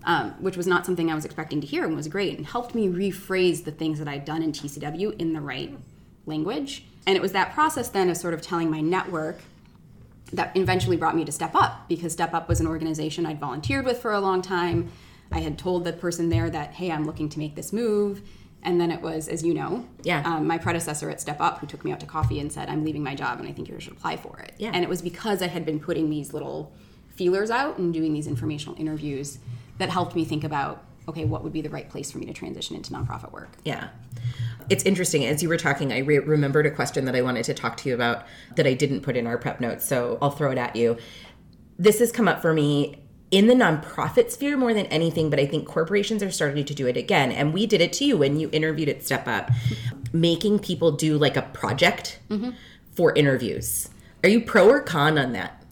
Speaker 4: Um, which was not something I was expecting to hear and was great and helped me rephrase the things that I'd done in TCW in the right language. And it was that process then of sort of telling my network that eventually brought me to Step Up because Step Up was an organization I'd volunteered with for a long time. I had told the person there that, hey, I'm looking to make this move. And then it was, as you know,
Speaker 2: Yeah.
Speaker 4: um, my predecessor at Step Up who took me out to coffee and said, I'm leaving my job and I think you should apply for it.
Speaker 2: Yeah.
Speaker 4: And it was because I had been putting these little feelers out and doing these informational interviews that helped me think about, okay, what would be the right place for me to transition into nonprofit work?
Speaker 2: Yeah. It's interesting. As you were talking, I re- remembered a question that I wanted to talk to you about that I didn't put in our prep notes. So I'll throw it at you. This has come up for me in the nonprofit sphere more than anything, but I think corporations are starting to do it again. And we did it to you when you interviewed at Step Up, making people do like a project for interviews. Are you pro or con on that?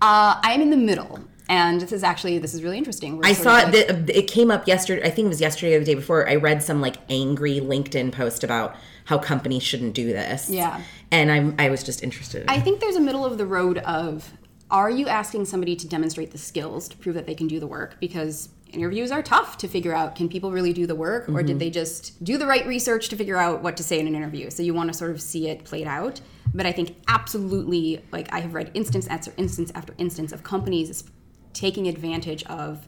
Speaker 4: Uh, I'm in the middle. And this is actually, this is really interesting. We're
Speaker 2: I saw
Speaker 4: like-
Speaker 2: it came up yesterday. I think it was yesterday or the day before. I read some like angry LinkedIn post about how companies shouldn't do this.
Speaker 4: Yeah.
Speaker 2: and I'm I was just interested. In
Speaker 4: I think there's a middle of the road of are you asking somebody to demonstrate the skills to prove that they can do the work? Because interviews are tough to figure out can people really do the work or did mm-hmm. they just do the right research to figure out what to say in an interview? So you want to sort of see it played out. But I think absolutely, like I have read instance after instance after instance of companies taking advantage of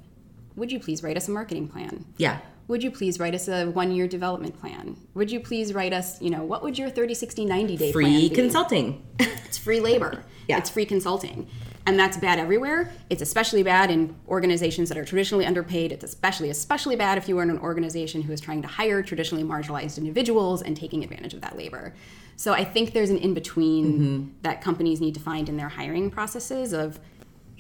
Speaker 4: would you please write us a marketing plan?
Speaker 2: yeah,
Speaker 4: Would you please write us a one year development plan? Would you please write us, you know, what would your 30, 60, 90 day plan
Speaker 2: free consulting. (laughs)
Speaker 4: It's free labor.
Speaker 2: Yeah.
Speaker 4: It's free consulting. And that's bad everywhere. It's especially bad in organizations that are traditionally underpaid. It's especially, especially bad if you are in an organization who is trying to hire traditionally marginalized individuals and taking advantage of that labor. So I think there's an in between mm-hmm. that companies need to find in their hiring processes of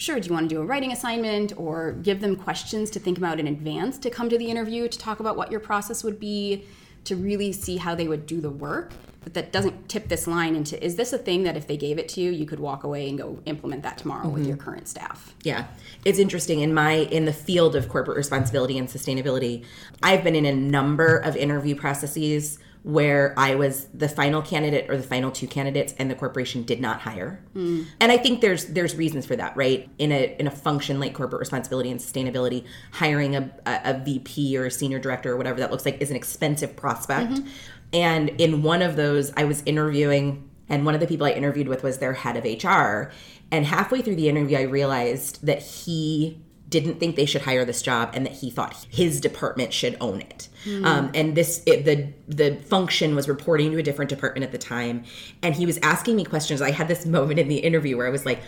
Speaker 4: sure, do you want to do a writing assignment or give them questions to think about in advance to come to the interview to talk about what your process would be, to really see how they would do the work? But that doesn't tip this line into is this a thing that if they gave it to you, you could walk away and go implement that tomorrow with mm-hmm. your current staff?
Speaker 2: Yeah. It's interesting in my in the field of corporate responsibility and sustainability, I've been in a number of interview processes where I was the final candidate or the final two candidates and the corporation did not hire. And I think there's there's reasons for that, right? In a in a function like corporate responsibility and sustainability, hiring a, a, a VP or a senior director or whatever that looks like is an expensive prospect. And in one of those, I was interviewing, and one of the people I interviewed with was their head of HR. And halfway through the interview, I realized that he didn't think they should hire this job and that he thought his department should own it. Um, and this, it, the the function was reporting to a different department at the time, and he was asking me questions. I had this (laughs) moment in the interview where I was like,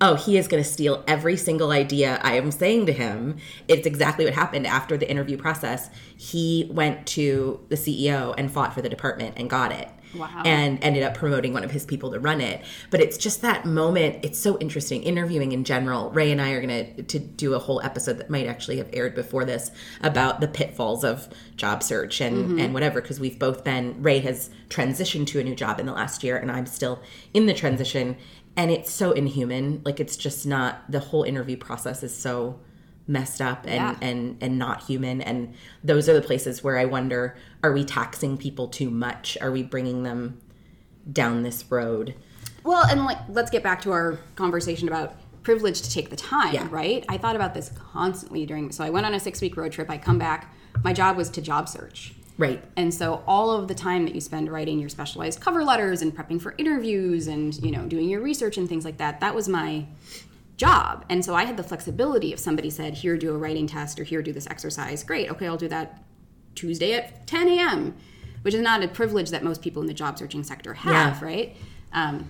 Speaker 2: oh, he is going to steal every single idea I am saying to him. It's exactly what happened after the interview process. He went to the CEO and fought for the department and got it.
Speaker 4: Wow.
Speaker 2: And ended up promoting one of his people to run it. But it's just that moment. It's so interesting. Interviewing in general. Ray and I are going to to do a whole episode that might actually have aired before this about the pitfalls of job search and mm-hmm. and whatever because we've both been. Ray has transitioned to a new job in the last year, and I'm still in the transition and it's so inhuman like it's just not the whole interview process is so messed up and
Speaker 4: Yeah.
Speaker 2: and and not human and those are the places where i wonder are we taxing people too much are we bringing them down this road
Speaker 4: Well, and like, let's get back to our conversation about privilege to take the time,
Speaker 2: Yeah.
Speaker 4: right? I thought about this constantly during. So I went on a six week road trip. I come back. My job was to job search.
Speaker 2: right
Speaker 4: And so all of the time that you spend writing your specialized cover letters and prepping for interviews and you know doing your research and things like that, that was my job. And so I had the flexibility if somebody said, "Here, do a writing test," or "Here, do this exercise." Great, okay, I'll do that Tuesday at 10 a.m., which is not a privilege that most people in the job searching sector have,
Speaker 2: Yeah.
Speaker 4: right? Um,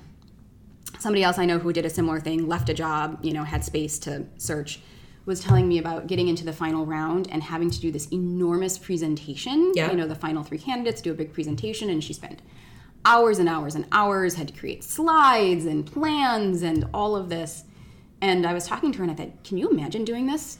Speaker 4: somebody else I know who did a similar thing, left a job, you know, had space to search, was telling me about getting into the final round and having to do this enormous presentation.
Speaker 2: Yeah.
Speaker 4: You know, the final three candidates do a big presentation, and she spent hours and hours and hours, had to create slides and plans and all of this. And I was talking to her and I thought, can you imagine doing this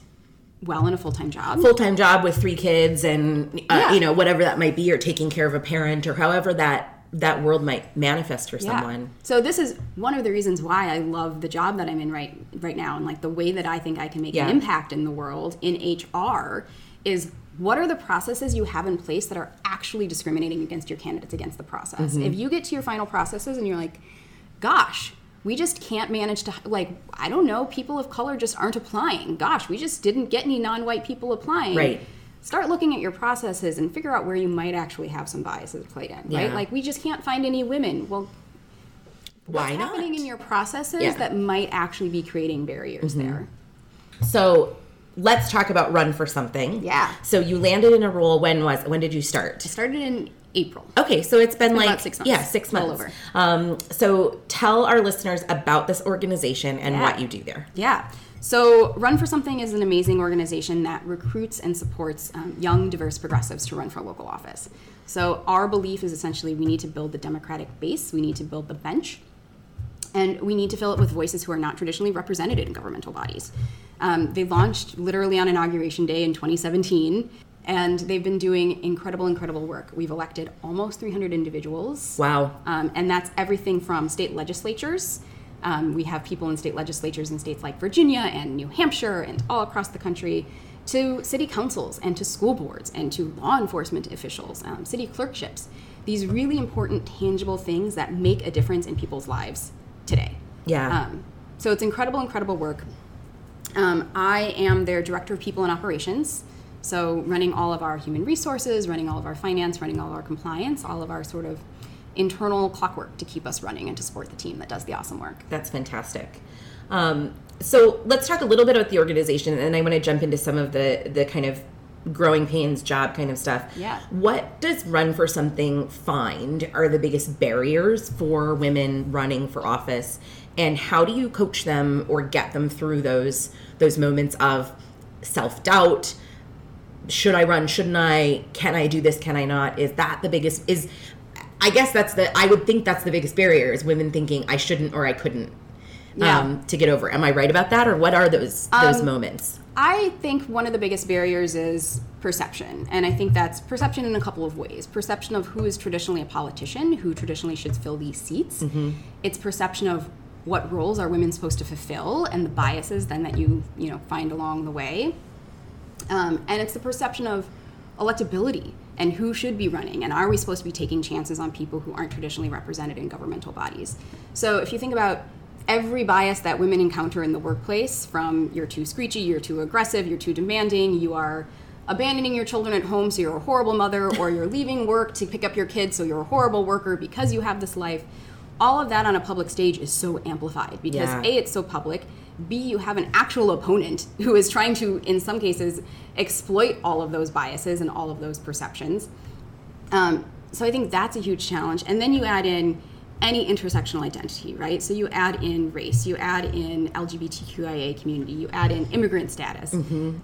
Speaker 4: well in a full time job?
Speaker 2: full-time job with three kids and uh,
Speaker 4: Yeah.
Speaker 2: you know whatever that might be or taking care of a parent or however that that world might manifest for someone
Speaker 4: So this is one of the reasons why I love the job that I'm in right right now and like the way that I think I can make
Speaker 2: Yeah.
Speaker 4: an impact in the world in HR is what are the processes you have in place that are actually discriminating against your candidates against the process.
Speaker 2: Mm-hmm.
Speaker 4: If you get to your final processes and you're like, gosh, we just can't manage to like I don't know, people of color just aren't applying. Gosh, we just didn't get any non-white people applying.
Speaker 2: Right.
Speaker 4: Start looking at your processes and figure out where you might actually have some biases played in, right? Like we just can't find any women. Well,
Speaker 2: why
Speaker 4: what's
Speaker 2: not
Speaker 4: happening in your processes
Speaker 2: Yeah. Mm-hmm.
Speaker 4: that might actually be creating barriers there.
Speaker 2: so let's talk about run for something
Speaker 4: Yeah.
Speaker 2: so you landed in a role when was when did you start
Speaker 4: I started in April.
Speaker 2: Okay, so it's been
Speaker 4: been
Speaker 2: like
Speaker 4: about six months.
Speaker 2: Yeah, six months.
Speaker 4: over.
Speaker 2: Um, so tell our listeners about this organization and
Speaker 4: Yeah.
Speaker 2: what you do there.
Speaker 4: Yeah. So, Run for Something is an amazing organization that recruits and supports um, young, diverse progressives to run for local office. So, our belief is essentially we need to build the democratic base, we need to build the bench, and we need to fill it with voices who are not traditionally represented in governmental bodies. Um, they launched literally on Inauguration Day in 2017. And they've been doing incredible, incredible work. We've elected almost 300 individuals.
Speaker 2: Wow.
Speaker 4: Um, and that's everything from state legislatures. Um, we have people in state legislatures in states like Virginia and New Hampshire and all across the country, to city councils and to school boards and to law enforcement officials, um, city clerkships. These really important, tangible things that make a difference in people's lives today.
Speaker 2: Yeah.
Speaker 4: Um, so it's incredible, incredible work. Um, I am their director of people and operations. So, running all of our human resources, running all of our finance, running all of our compliance, all of our sort of internal clockwork to keep us running and to support the team that does the awesome work.
Speaker 2: That's fantastic. Um, so let's talk a little bit about the organization, and I want to jump into some of the the kind of growing pains job kind of stuff.
Speaker 4: Yeah.
Speaker 2: What does Run for Something find are the biggest barriers for women running for office? And how do you coach them or get them through those those moments of self doubt? Should I run? Shouldn't I? Can I do this? Can I not? Is that the biggest? Is I guess that's the I would think that's the biggest barrier is women thinking I shouldn't or I couldn't
Speaker 4: Yeah.
Speaker 2: um, to get over. Am I right about that, or what are those those
Speaker 4: Um,
Speaker 2: moments?
Speaker 4: I think one of the biggest barriers is perception. And I think that's perception in a couple of ways. Perception of who is traditionally a politician, who traditionally should fill these seats. It's perception of what roles are women supposed to fulfill and the biases then that you, you know, find along the way. Um, and it's the perception of electability and who should be running and are we supposed to be taking chances on people who aren't traditionally represented in governmental bodies so if you think about every bias that women encounter in the workplace from you're too screechy you're too aggressive you're too demanding you are abandoning your children at home so you're a horrible mother or you're leaving work to pick up your kids so you're a horrible worker because you have this life all of that on a public stage is so amplified because
Speaker 2: Yeah.
Speaker 4: a it's so public b you have an actual opponent (laughs) who is trying to in some cases exploit all of those biases and all of those perceptions. Um, so i think that's a huge challenge. And then you add in any intersectional identity right? So you add in race you add in lgbtqia community you add in immigrant status.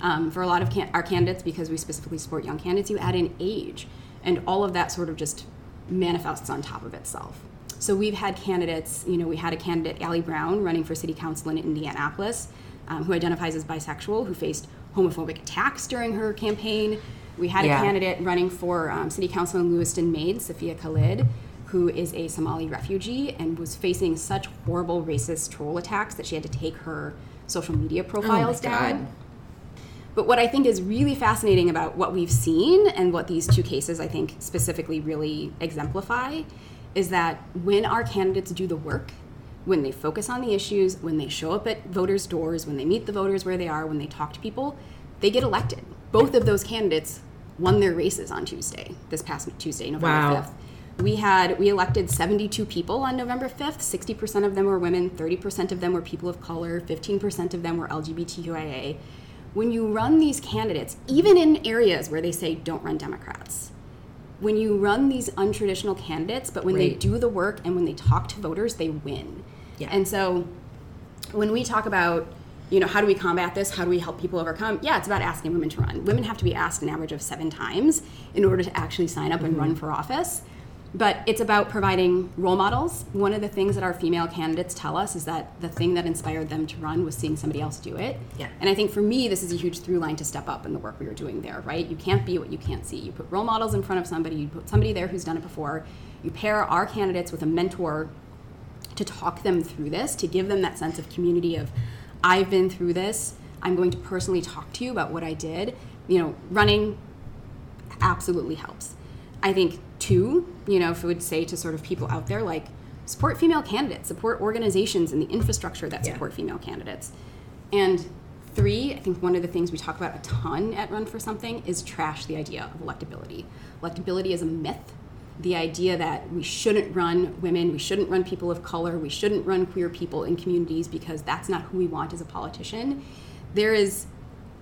Speaker 4: Um, for a lot of can- our candidates because we specifically support young candidates you add in age. And all of that sort of just manifests on top of itself so we've had candidates, you know, we had a candidate, Ali Brown, running for city council in Indianapolis, um, who identifies as bisexual, who faced homophobic attacks during her campaign. We had
Speaker 2: Yeah.
Speaker 4: a candidate running for um, city council in Lewiston, Maine, Safiya Khalid, who is a Somali refugee and was facing such horrible racist troll attacks that she had to take her social media profiles
Speaker 2: God.
Speaker 4: down. But what I think is really fascinating about what we've seen and what these two cases I think specifically really exemplify is that when our candidates do the work, when they focus on the issues, when they show up at voters' doors, when they meet the voters where they are, when they talk to people, they get elected. Both of those candidates won their races on Tuesday, this past Tuesday, November
Speaker 2: Wow.
Speaker 4: 5th. We had we elected 72 people on November 5th. 60% of them were women, 30% of them were people of color, 15% of them were LGBTQIA. When you run these candidates, even in areas where they say don't run Democrats, when you run these untraditional candidates, but when they do the work and when they talk to voters, they win.
Speaker 2: Yeah.
Speaker 4: And so when we talk about you know how do we combat this how do we help people overcome yeah it's about asking women to run women have to be asked an average of seven times in order to actually sign up and
Speaker 2: Mm-hmm.
Speaker 4: run for office but it's about providing role models one of the things that our female candidates tell us is that the thing that inspired them to run was seeing somebody else do it
Speaker 2: Yeah.
Speaker 4: and i think for me this is a huge through line to step up in the work we were doing there right you can't be what you can't see you put role models in front of somebody you put somebody there who's done it before you pair our candidates with a mentor to talk them through this, to give them that sense of community of, I've been through this. I'm going to personally talk to you about what I did. You know, running absolutely helps. I think two, you know, if I would say to sort of people out there, like support female candidates, support organizations and the infrastructure that
Speaker 2: Yeah.
Speaker 4: support female candidates. And three, I think one of the things we talk about a ton at Run for Something is trash the idea of electability. Electability is a myth. The idea that we shouldn't run women, we shouldn't run people of color, we shouldn't run queer people in communities because that's not who we want as a politician. There is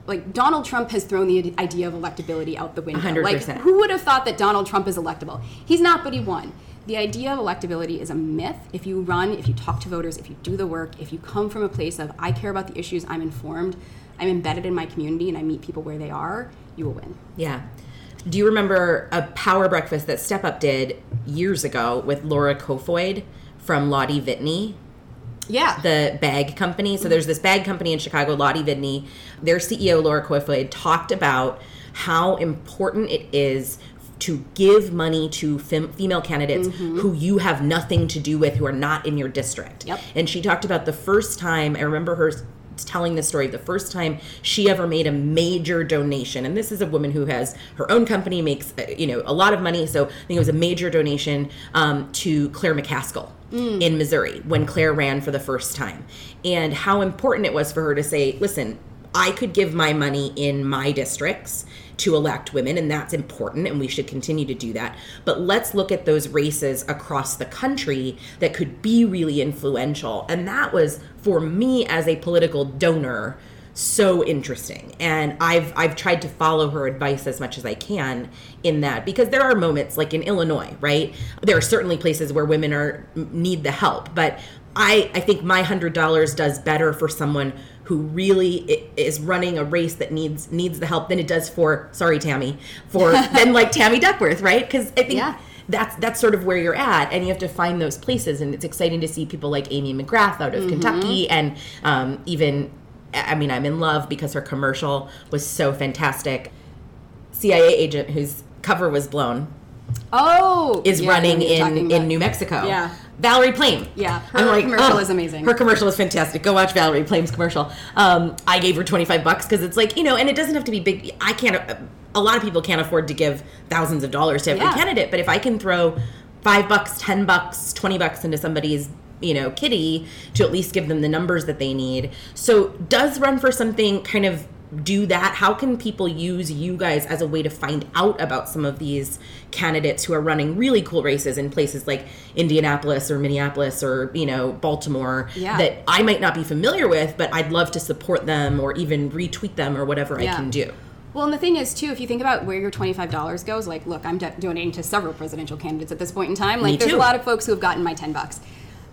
Speaker 4: like Donald Trump has thrown the idea of electability out the window.
Speaker 2: 100%.
Speaker 4: Like who would have thought that Donald Trump is electable? He's not, but he won. The idea of electability is a myth. If you run, if you talk to voters, if you do the work, if you come from a place of I care about the issues, I'm informed, I'm embedded in my community, and I meet people where they are, you will win.
Speaker 2: Yeah. Do you remember a power breakfast that Step Up did years ago with Laura Kofoid from Lottie Vitney?
Speaker 4: Yeah.
Speaker 2: the bag company. So there's this bag company in Chicago, Lottie Vidney. Their CEO, Laura Kofoid, talked about how important it is to give money to fem- female candidates mm-hmm. who you have nothing to do with, who are not in your district.
Speaker 4: Yep.
Speaker 2: And she talked about the first time, I remember her telling the story the first time she ever made a major donation. And this is a woman who has her own company makes uh, you know a lot of money. So i think it was a major donation um, to claire mccaskill in missouri when claire ran for the first time. And how important it was for her to say listen i could give my money in my districts to elect women and that's important and we should continue to do that. But let's look at those races across the country that could be really influential. And that was for me as a political donor so interesting. And i've i've tried to follow her advice as much as i can in that because there are moments like in illinois right? There are certainly places where women are need the help but i i think my hundred dollars does better for someone who really is running a race that needs needs the help than it does for sorry tammy for (laughs) than like tammy duckworth right because i think
Speaker 4: Yeah.
Speaker 2: that's that's sort of where you're at and you have to find those places and it's exciting to see people like amy mcgrath out of
Speaker 4: Mm-hmm.
Speaker 2: kentucky and um, even i mean i'm in love because her commercial was so fantastic cia agent whose cover was blown
Speaker 4: Oh,
Speaker 2: is
Speaker 4: yeah,
Speaker 2: running
Speaker 4: what you're talking
Speaker 2: in in new mexico
Speaker 4: Yeah.
Speaker 2: Valerie plame
Speaker 4: Yeah,
Speaker 2: I'm
Speaker 4: her commercial is amazing.
Speaker 2: her commercial is fantastic go watch valerie plame's commercial um, i gave her 25 bucks because it's like you know and it doesn't have to be big i can't a lot of people can't afford to give thousands of dollars to every
Speaker 4: Yeah.
Speaker 2: candidate but if i can throw five bucks ten bucks 20 bucks into somebody's you know kitty to at least give them the numbers that they need so does run for something kind of do that how can people use you guys as a way to find out about some of these candidates who are running really cool races in places like indianapolis or minneapolis or you know baltimore
Speaker 4: Yeah.
Speaker 2: that i might not be familiar with but i'd love to support them or even retweet them or whatever i can do
Speaker 4: Well, and the thing is, too, if you think about where your twenty-five dollars goes, like, look, I'm do- donating to several presidential candidates at this point in time. Like,
Speaker 2: Me
Speaker 4: there's
Speaker 2: too.
Speaker 4: a lot of folks who have gotten my ten bucks.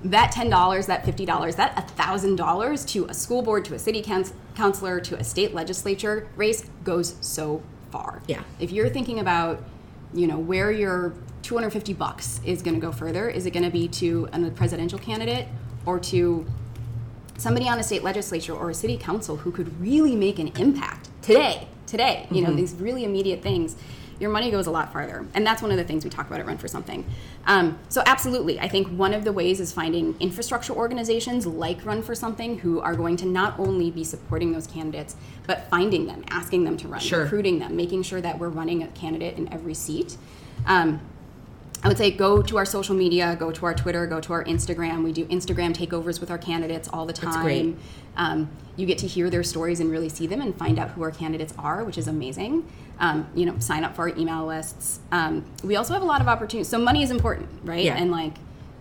Speaker 4: That ten dollars, that fifty dollars, that thousand dollars to a school board, to a city council, councilor, to a state legislature race goes so far.
Speaker 2: Yeah.
Speaker 4: If you're thinking about, you know, where your 250 bucks is going to go further, is it going to be to a presidential candidate or to somebody on a state legislature or a city council who could really make an impact today today you know mm-hmm. these really immediate things your money goes a lot farther and that's one of the things we talk about at run for something um, so absolutely i think one of the ways is finding infrastructure organizations like run for something who are going to not only be supporting those candidates but finding them asking them to run
Speaker 2: Sure.
Speaker 4: recruiting them making sure that we're running a candidate in every seat um, I would say go to our social media, go to our Twitter, go to our Instagram. We do Instagram takeovers with our candidates all the time.
Speaker 2: That's great.
Speaker 4: Um, you get to hear their stories and really see them and find out who our candidates are, which is amazing. Um, you know, sign up for our email lists. Um, we also have a lot of opportunities. So money is important, right?
Speaker 2: Yeah.
Speaker 4: And like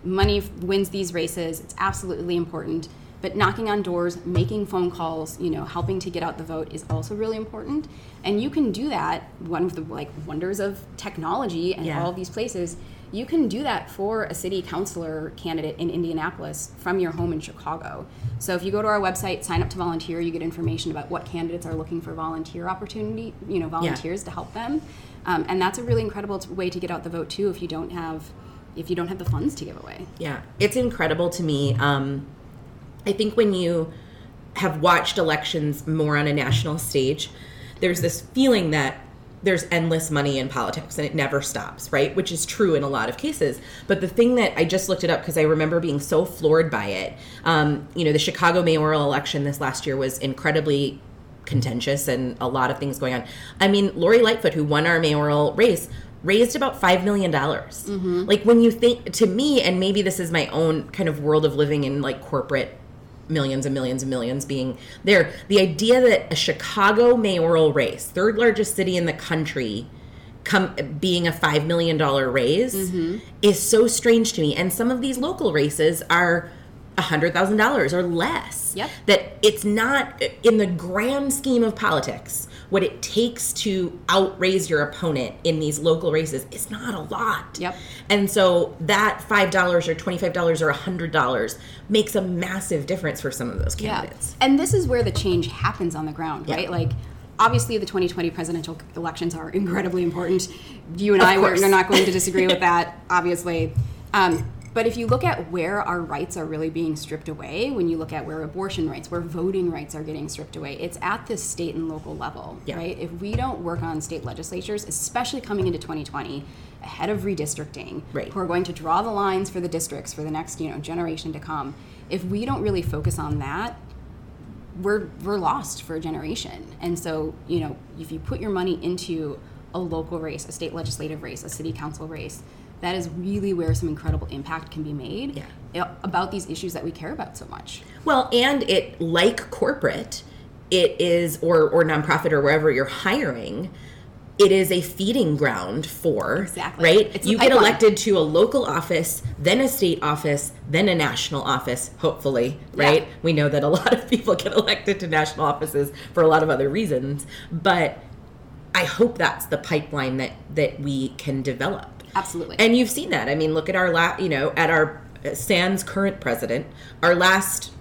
Speaker 4: money f- wins these races. It's absolutely important. But knocking on doors, making phone calls, you know, helping to get out the vote is also really important. And you can do that. One of the like wonders of technology and
Speaker 2: Yeah.
Speaker 4: all of these places, you can do that for a city councilor candidate in Indianapolis from your home in Chicago. So if you go to our website, sign up to volunteer, you get information about what candidates are looking for volunteer opportunity, you know, volunteers to help them. Um, and that's a really incredible t- way to get out the vote too if you don't have if you don't have the funds to give away.
Speaker 2: Yeah, it's incredible to me. Um, I think when you have watched elections more on a national stage, there's this feeling that there's endless money in politics and it never stops, right? Which is true in a lot of cases. But the thing that I just looked it up because I remember being so floored by it. Um, you know, the Chicago mayoral election this last year was incredibly contentious and a lot of things going on. I mean, Lori Lightfoot, who won our mayoral race, raised about five million dollars. Like when you think to me, and maybe this is my own kind of world of living in like corporate millions and millions and millions being there. The idea that a Chicago mayoral race, third largest city in the country, come being a five million dollar raise mm-hmm. is so strange to me. And some of these local races are a hundred thousand dollars or less.
Speaker 4: Yep.
Speaker 2: That it's not in the grand scheme of politics. What it takes to outraise your opponent in these local races is not a lot.
Speaker 4: Yep.
Speaker 2: And so that five dollars or twenty five dollars or a hundred dollars makes a massive difference for some of those candidates.
Speaker 4: And this is where the change happens on the ground,
Speaker 2: Yeah.
Speaker 4: right? Like, obviously, the 2020 presidential elections are (laughs) incredibly important. You and
Speaker 2: Of
Speaker 4: I we're, are not going to disagree with (laughs) that, obviously. Um, but if you look at where our rights are really being stripped away, when you look at where abortion rights, where voting rights are getting stripped away, it's at the state and local level,
Speaker 2: Yeah.
Speaker 4: right? If we don't work on state legislatures, especially coming into 2020, ahead of redistricting,
Speaker 2: Right.
Speaker 4: who are going to draw the lines for the districts for the next you know generation to come, if we don't really focus on that, we're we're lost for a generation. And so, you know, if you put your money into a local race, a state legislative race, a city council race, that is really where some incredible impact can be made
Speaker 2: Yeah.
Speaker 4: about these issues that we care about so much.
Speaker 2: Well, and it like corporate, it is or or nonprofit or wherever you're hiring, it is a feeding ground for
Speaker 4: Exactly.
Speaker 2: right.
Speaker 4: It's
Speaker 2: you get elected to a local office, then a state office, then a national office. Hopefully, right? We know that a (laughs) lot of people get elected to national offices for a lot of other reasons, but I hope that's the pipeline that that we can develop.
Speaker 4: Absolutely.
Speaker 2: And you've seen that. I mean, look at our last, you know, at our uh, Sans current president, our last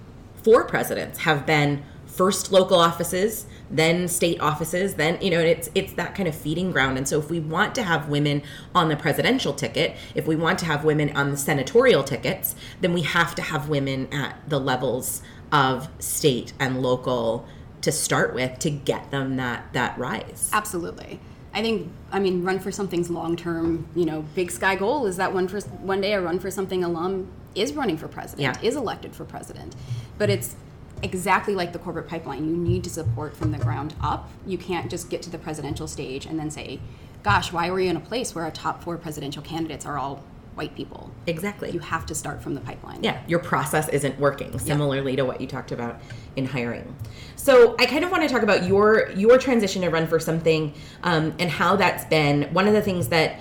Speaker 2: four presidents have been first local offices, then state offices, then you know, it's it's that kind of feeding ground. And so if we want to have women on the presidential ticket, if we want to have women on the senatorial tickets, then we have to have women at the levels of state and local to start with to get them that that rise.
Speaker 4: Absolutely. I think I mean run for something's long term, you know, big sky goal is that one for one day a run for something alum is running for president,
Speaker 2: Yeah.
Speaker 4: is elected for president. But it's exactly like the corporate pipeline. You need to support from the ground up. You can't just get to the presidential stage and then say, gosh, why are we in a place where our top four presidential candidates are all white people?
Speaker 2: Exactly.
Speaker 4: You have to start from the pipeline.
Speaker 2: yeah, your process isn't working. Similarly to what you talked about in hiring. So I kind of want to talk about your your transition to run for something um, and how that's been. One of the things that,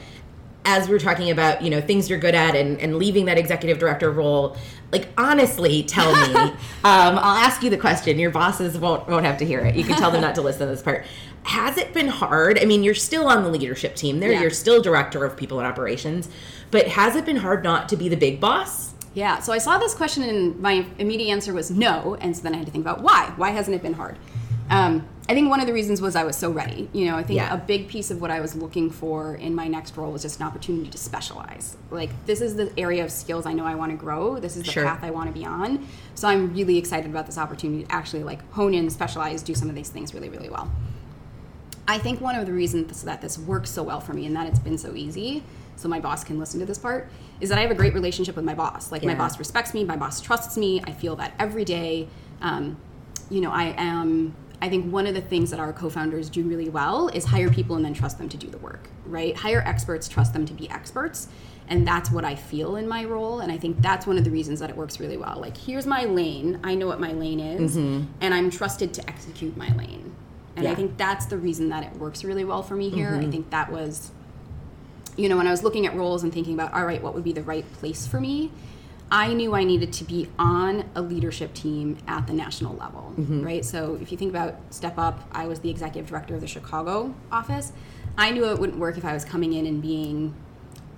Speaker 2: as we are talking about, you know, things you're good at and, and leaving that executive director role. Like honestly, tell me. (laughs) um, I'll ask you the question. Your bosses won't won't have to hear it. You can tell them not to listen to this part. Has it been hard? I mean, you're still on the leadership team. There,
Speaker 4: Yeah.
Speaker 2: you're still director of people and operations. But has it been hard not to be the big boss?
Speaker 4: Yeah, so I saw this question and my immediate answer was no, and so then I had to think about why. Why hasn't it been hard? Um, I think one of the reasons was I was so ready. You know, I think
Speaker 2: Yeah.
Speaker 4: a big piece of what I was looking for in my next role was just an opportunity to specialize. Like, this is the area of skills I know I want to grow. This is the
Speaker 2: Sure.
Speaker 4: path I want to be on. So I'm really excited about this opportunity to actually like hone in, specialize, do some of these things really, really well. I think one of the reasons that this works so well for me and that it's been so easy, so my boss can listen to this part, is that I have a great relationship with my boss. Like my boss respects me, my boss trusts me. I feel that every day. Um, you know, I am. I think one of the things that our co-founders do really well is hire people and then trust them to do the work. Right? Hire experts, trust them to be experts. And that's what I feel in my role. And I think that's one of the reasons that it works really well. Like, here's my lane. I know what my lane is, and I'm trusted to execute my lane. And
Speaker 2: Yeah.
Speaker 4: I think that's the reason that it works really well for me here. I mm-hmm. think that was, you know, when I was looking at roles and thinking about, all right, what would be the right place for me, I knew I needed to be on a leadership team at the national level, mm-hmm. right? So if you think about Step Up, I was the executive director of the Chicago office. I knew it wouldn't work if I was coming in and being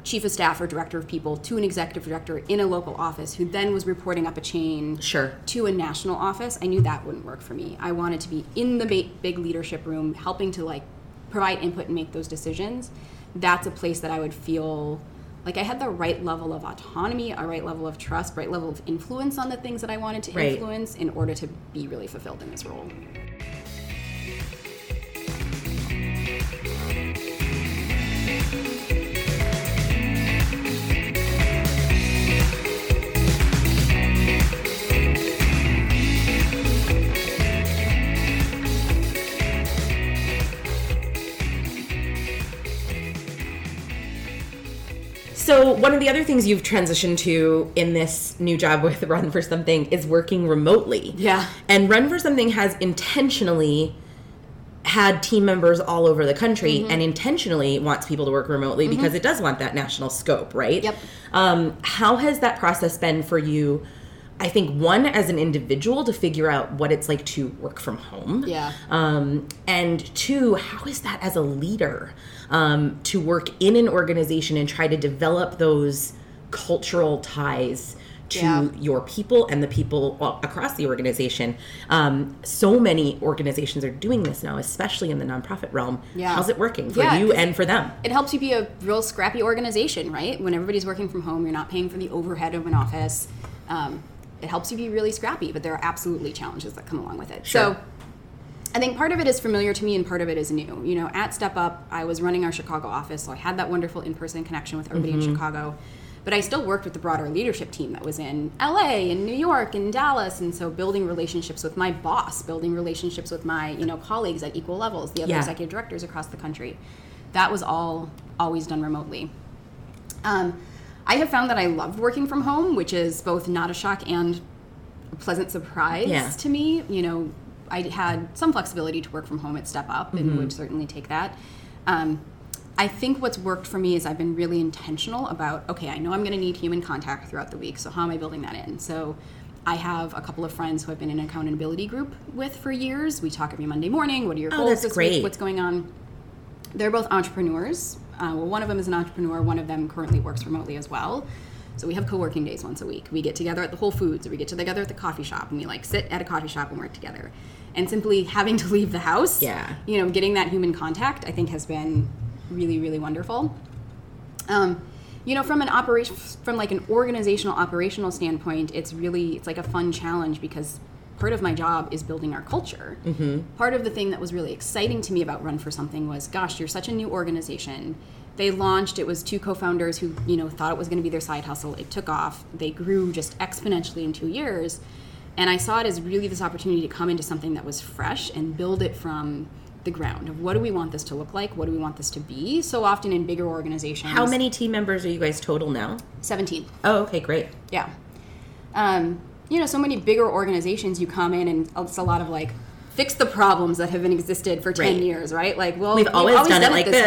Speaker 4: chief of staff or director of people to an executive director in a local office who then was reporting up a chain
Speaker 2: Sure.
Speaker 4: to a national office i knew that wouldn't work for me i wanted to be in the big leadership room helping to like provide input and make those decisions that's a place that i would feel like i had the right level of autonomy a right level of trust right level of influence on the things that i wanted to
Speaker 2: Right.
Speaker 4: influence in order to be really fulfilled in this role
Speaker 2: So one of the other things you've transitioned to in this new job with (laughs) Run for Something is working remotely.
Speaker 4: Yeah.
Speaker 2: And Run for Something has intentionally had team members all over the country
Speaker 4: Mm-hmm.
Speaker 2: and intentionally wants people to work remotely because it does want that national scope, right?
Speaker 4: Yep.
Speaker 2: Um, how has that process been for you? I think one as an individual to figure out what it's like to work from home.
Speaker 4: Yeah.
Speaker 2: Um, and two, how is that as a leader um, to work in an organization and try to develop those cultural ties to
Speaker 4: Yeah.
Speaker 2: your people and the people across the organization? Um, so many organizations are doing this now, especially in the nonprofit realm.
Speaker 4: Yeah.
Speaker 2: How's it working for
Speaker 4: Yeah,
Speaker 2: you and for them?
Speaker 4: it helps you be a real scrappy organization, right? When everybody's working from home, you're not paying for the overhead of an office. Um, it helps you be really scrappy, but there are absolutely challenges that come along with it.
Speaker 2: Sure.
Speaker 4: So I think part of it is familiar to me and part of it is new. You know, at Step Up, I was running our Chicago office, so I had that wonderful in person connection with everybody
Speaker 2: Mm-hmm.
Speaker 4: in Chicago. But I still worked with the broader leadership team that was in LA and New York and Dallas. And so building relationships with my boss, building relationships with my, you know, colleagues at equal levels, the other
Speaker 2: Yeah.
Speaker 4: executive directors across the country. That was all always done remotely. Um, I have found that I love working from home, which is both not a shock and a pleasant surprise
Speaker 2: Yeah.
Speaker 4: to me. You know, I had some flexibility to work from home at Step Up and would certainly take that. Um, I think what's worked for me is I've been really intentional about okay, I know I'm going to need human contact throughout the week, so how am I building that in? So I have a couple of friends who I've been in an accountability group with for years. We talk every Monday morning. What are your
Speaker 2: Oh,
Speaker 4: goals
Speaker 2: that's
Speaker 4: this
Speaker 2: great.
Speaker 4: week? What's going on? They're both entrepreneurs. Uh, well, one of them is an entrepreneur. One of them currently works remotely as well. So we have co-working days once a week. We get together at the Whole Foods, or we get together at the coffee shop, and we like sit at a coffee shop and work together. And simply (laughs) having to leave the house,
Speaker 2: Yeah.
Speaker 4: you know, getting that human contact, I think has been really, really wonderful. Um, you know, from an operation, from like an organizational operational standpoint, it's really it's like a fun challenge because part of my job is building our culture. Mm-hmm. Part of the thing that was really exciting to me about Run for Something was, gosh, you're such a new organization. They launched. It was two co-founders who you know thought it was going to be their side hustle. It took off. They grew just exponentially in two years, and I saw it as really this opportunity to come into something that was fresh and build it from the ground of what do we want this to look like what do we want this to be so often in bigger organizations
Speaker 2: How many team members are you guys total now?
Speaker 4: 17
Speaker 2: Oh, okay, great.
Speaker 4: yeah um, you know so many bigger organizations you come in and it's a lot of like fix the problems that have been existed for 10
Speaker 2: Right.
Speaker 4: years right like well
Speaker 2: We've always done it like this.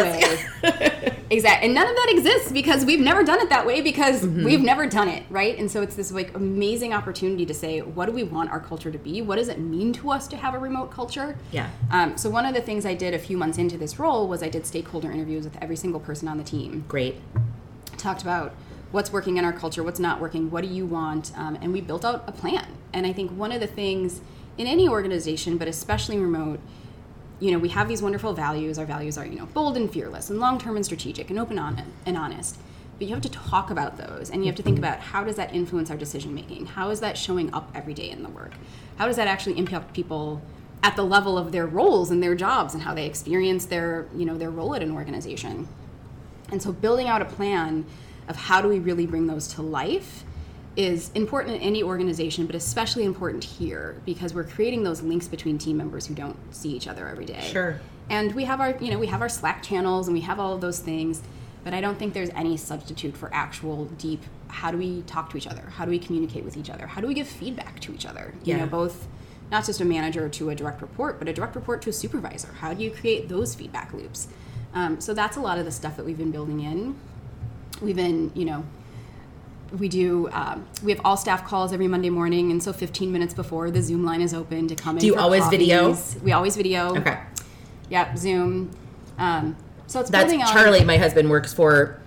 Speaker 4: way. (laughs) exactly and none of that exists because we've never done it that way because
Speaker 2: Mm-hmm.
Speaker 4: we've never done it right and so it's this like amazing opportunity to say what do we want our culture to be what does it mean to us to have a remote culture
Speaker 2: Yeah.
Speaker 4: um, so one of the things i did a few months into this role was i did stakeholder interviews with every single person on the team
Speaker 2: Great.
Speaker 4: talked about what's working in our culture, what's not working, what do you want, um, and we built out a plan. And I think one of the things in any organization, but especially remote, you know, we have these wonderful values. Our values are, you know, bold and fearless, and long-term and strategic, and open and honest. But you have to talk about those, and you have to think about how does that influence our decision making? How is that showing up every day in the work? How does that actually impact people at the level of their roles and their jobs, and how they experience their, you know, their role at an organization? And so building out a plan of how do we really bring those to life is important in any organization, but especially important here because we're creating those links between team members who don't see each other every day.
Speaker 2: Sure.
Speaker 4: And we have our, you know, we have our Slack channels and we have all of those things, but I don't think there's any substitute for actual deep how do we talk to each other? How do we communicate with each other? How do we give feedback to each other? You
Speaker 2: Yeah.
Speaker 4: know, both not just a manager to a direct report, but a direct report to a supervisor. How do you create those feedback loops? Um, so that's a lot of the stuff that we've been building in. We've been, you know, we do um, we have all staff calls every monday morning and so 15 minutes before the zoom line is open to come in
Speaker 2: you always video?
Speaker 4: we always video
Speaker 2: Okay.
Speaker 4: yeah zoom um, so it's
Speaker 2: That's
Speaker 4: building on
Speaker 2: Charlie, my husband, works for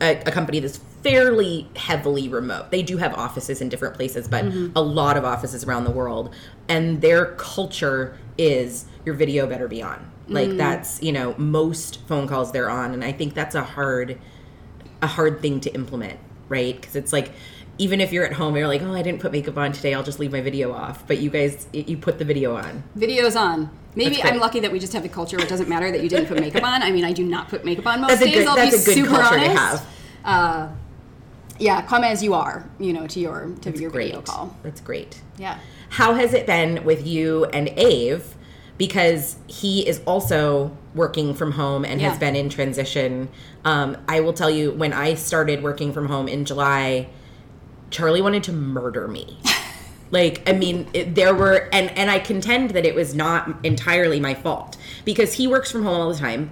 Speaker 2: a, a company that's fairly heavily remote. They do have offices in different places, but
Speaker 4: Mm-hmm.
Speaker 2: a lot of offices around the world. And their culture is your video better be on. Like
Speaker 4: Mm.
Speaker 2: that's, you know, most phone calls they're on. And I think that's a hard a hard thing to implement, right? Because it's like even if you're at home, you're like, oh, I didn't put makeup on today. I'll just leave my video off. But you guys, you put the video on.
Speaker 4: videos on maybe i'm lucky that we just have a culture where it doesn't matter that you didn't put makeup on i mean i do not put makeup on most
Speaker 2: That's a
Speaker 4: days
Speaker 2: good-
Speaker 4: i'll
Speaker 2: that's
Speaker 4: be
Speaker 2: a good
Speaker 4: super
Speaker 2: culture to
Speaker 4: honest
Speaker 2: have.
Speaker 4: Uh, yeah come as you are you know to your to your
Speaker 2: Great.
Speaker 4: video call
Speaker 2: That's great.
Speaker 4: yeah
Speaker 2: How has it been with you and Ave? Because he is also working from home and has been in transition. Um, I will tell you, when I started working from home in July, Charlie wanted to murder me. (laughs) like, I mean, it, there were, and and I contend that it was not entirely my fault because he works from home all the time,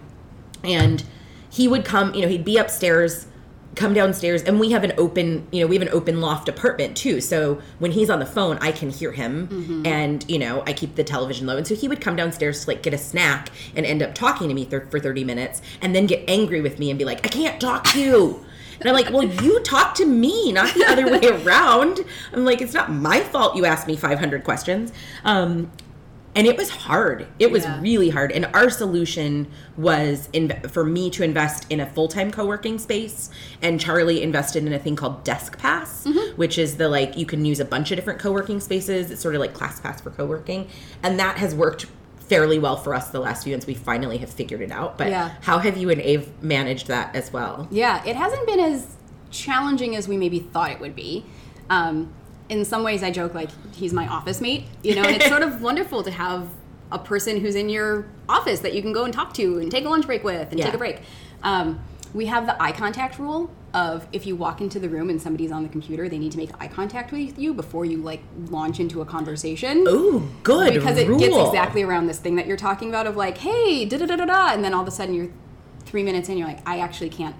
Speaker 2: and he would come. You know, he'd be upstairs come downstairs and we have an open you know we have an open loft apartment too. So when he's on the phone i can hear him and you know i keep the television low. And so he would come downstairs to like get a snack and end up talking to me th- for 30 minutes and then get angry with me and be like i can't talk to you. And i'm like well you talk to me not the other way (laughs) around. I'm like it's not my fault you asked me 500 questions. Um and it was hard. It was
Speaker 4: Yeah.
Speaker 2: really hard. And our solution was in, for me to invest in a full-time co-working space. And charlie invested in a thing called desk pass
Speaker 4: Mm-hmm.
Speaker 2: which is the like you can use a bunch of different co-working spaces. It's sort of like class pass for co-working. And that has worked fairly well for us the last few months. We finally have figured it out. But
Speaker 4: Yeah.
Speaker 2: how have you and ave managed that as well?
Speaker 4: Yeah, it hasn't been as challenging as we maybe thought it would be. Um, in some ways, I joke like he's my office mate, you know, and it's sort of (laughs) wonderful to have a person who's in your office that you can go and talk to and take a lunch break with and
Speaker 2: Yeah.
Speaker 4: take a break. Um, we have the eye contact rule of if you walk into the room and somebody's on the computer, they need to make eye contact with you before you like launch into a conversation
Speaker 2: Ooh, good
Speaker 4: because it
Speaker 2: rule.
Speaker 4: gets exactly around this thing that you're talking about of like, hey, da da da da da, and then all of a sudden you're three minutes in, you're like, I actually can't.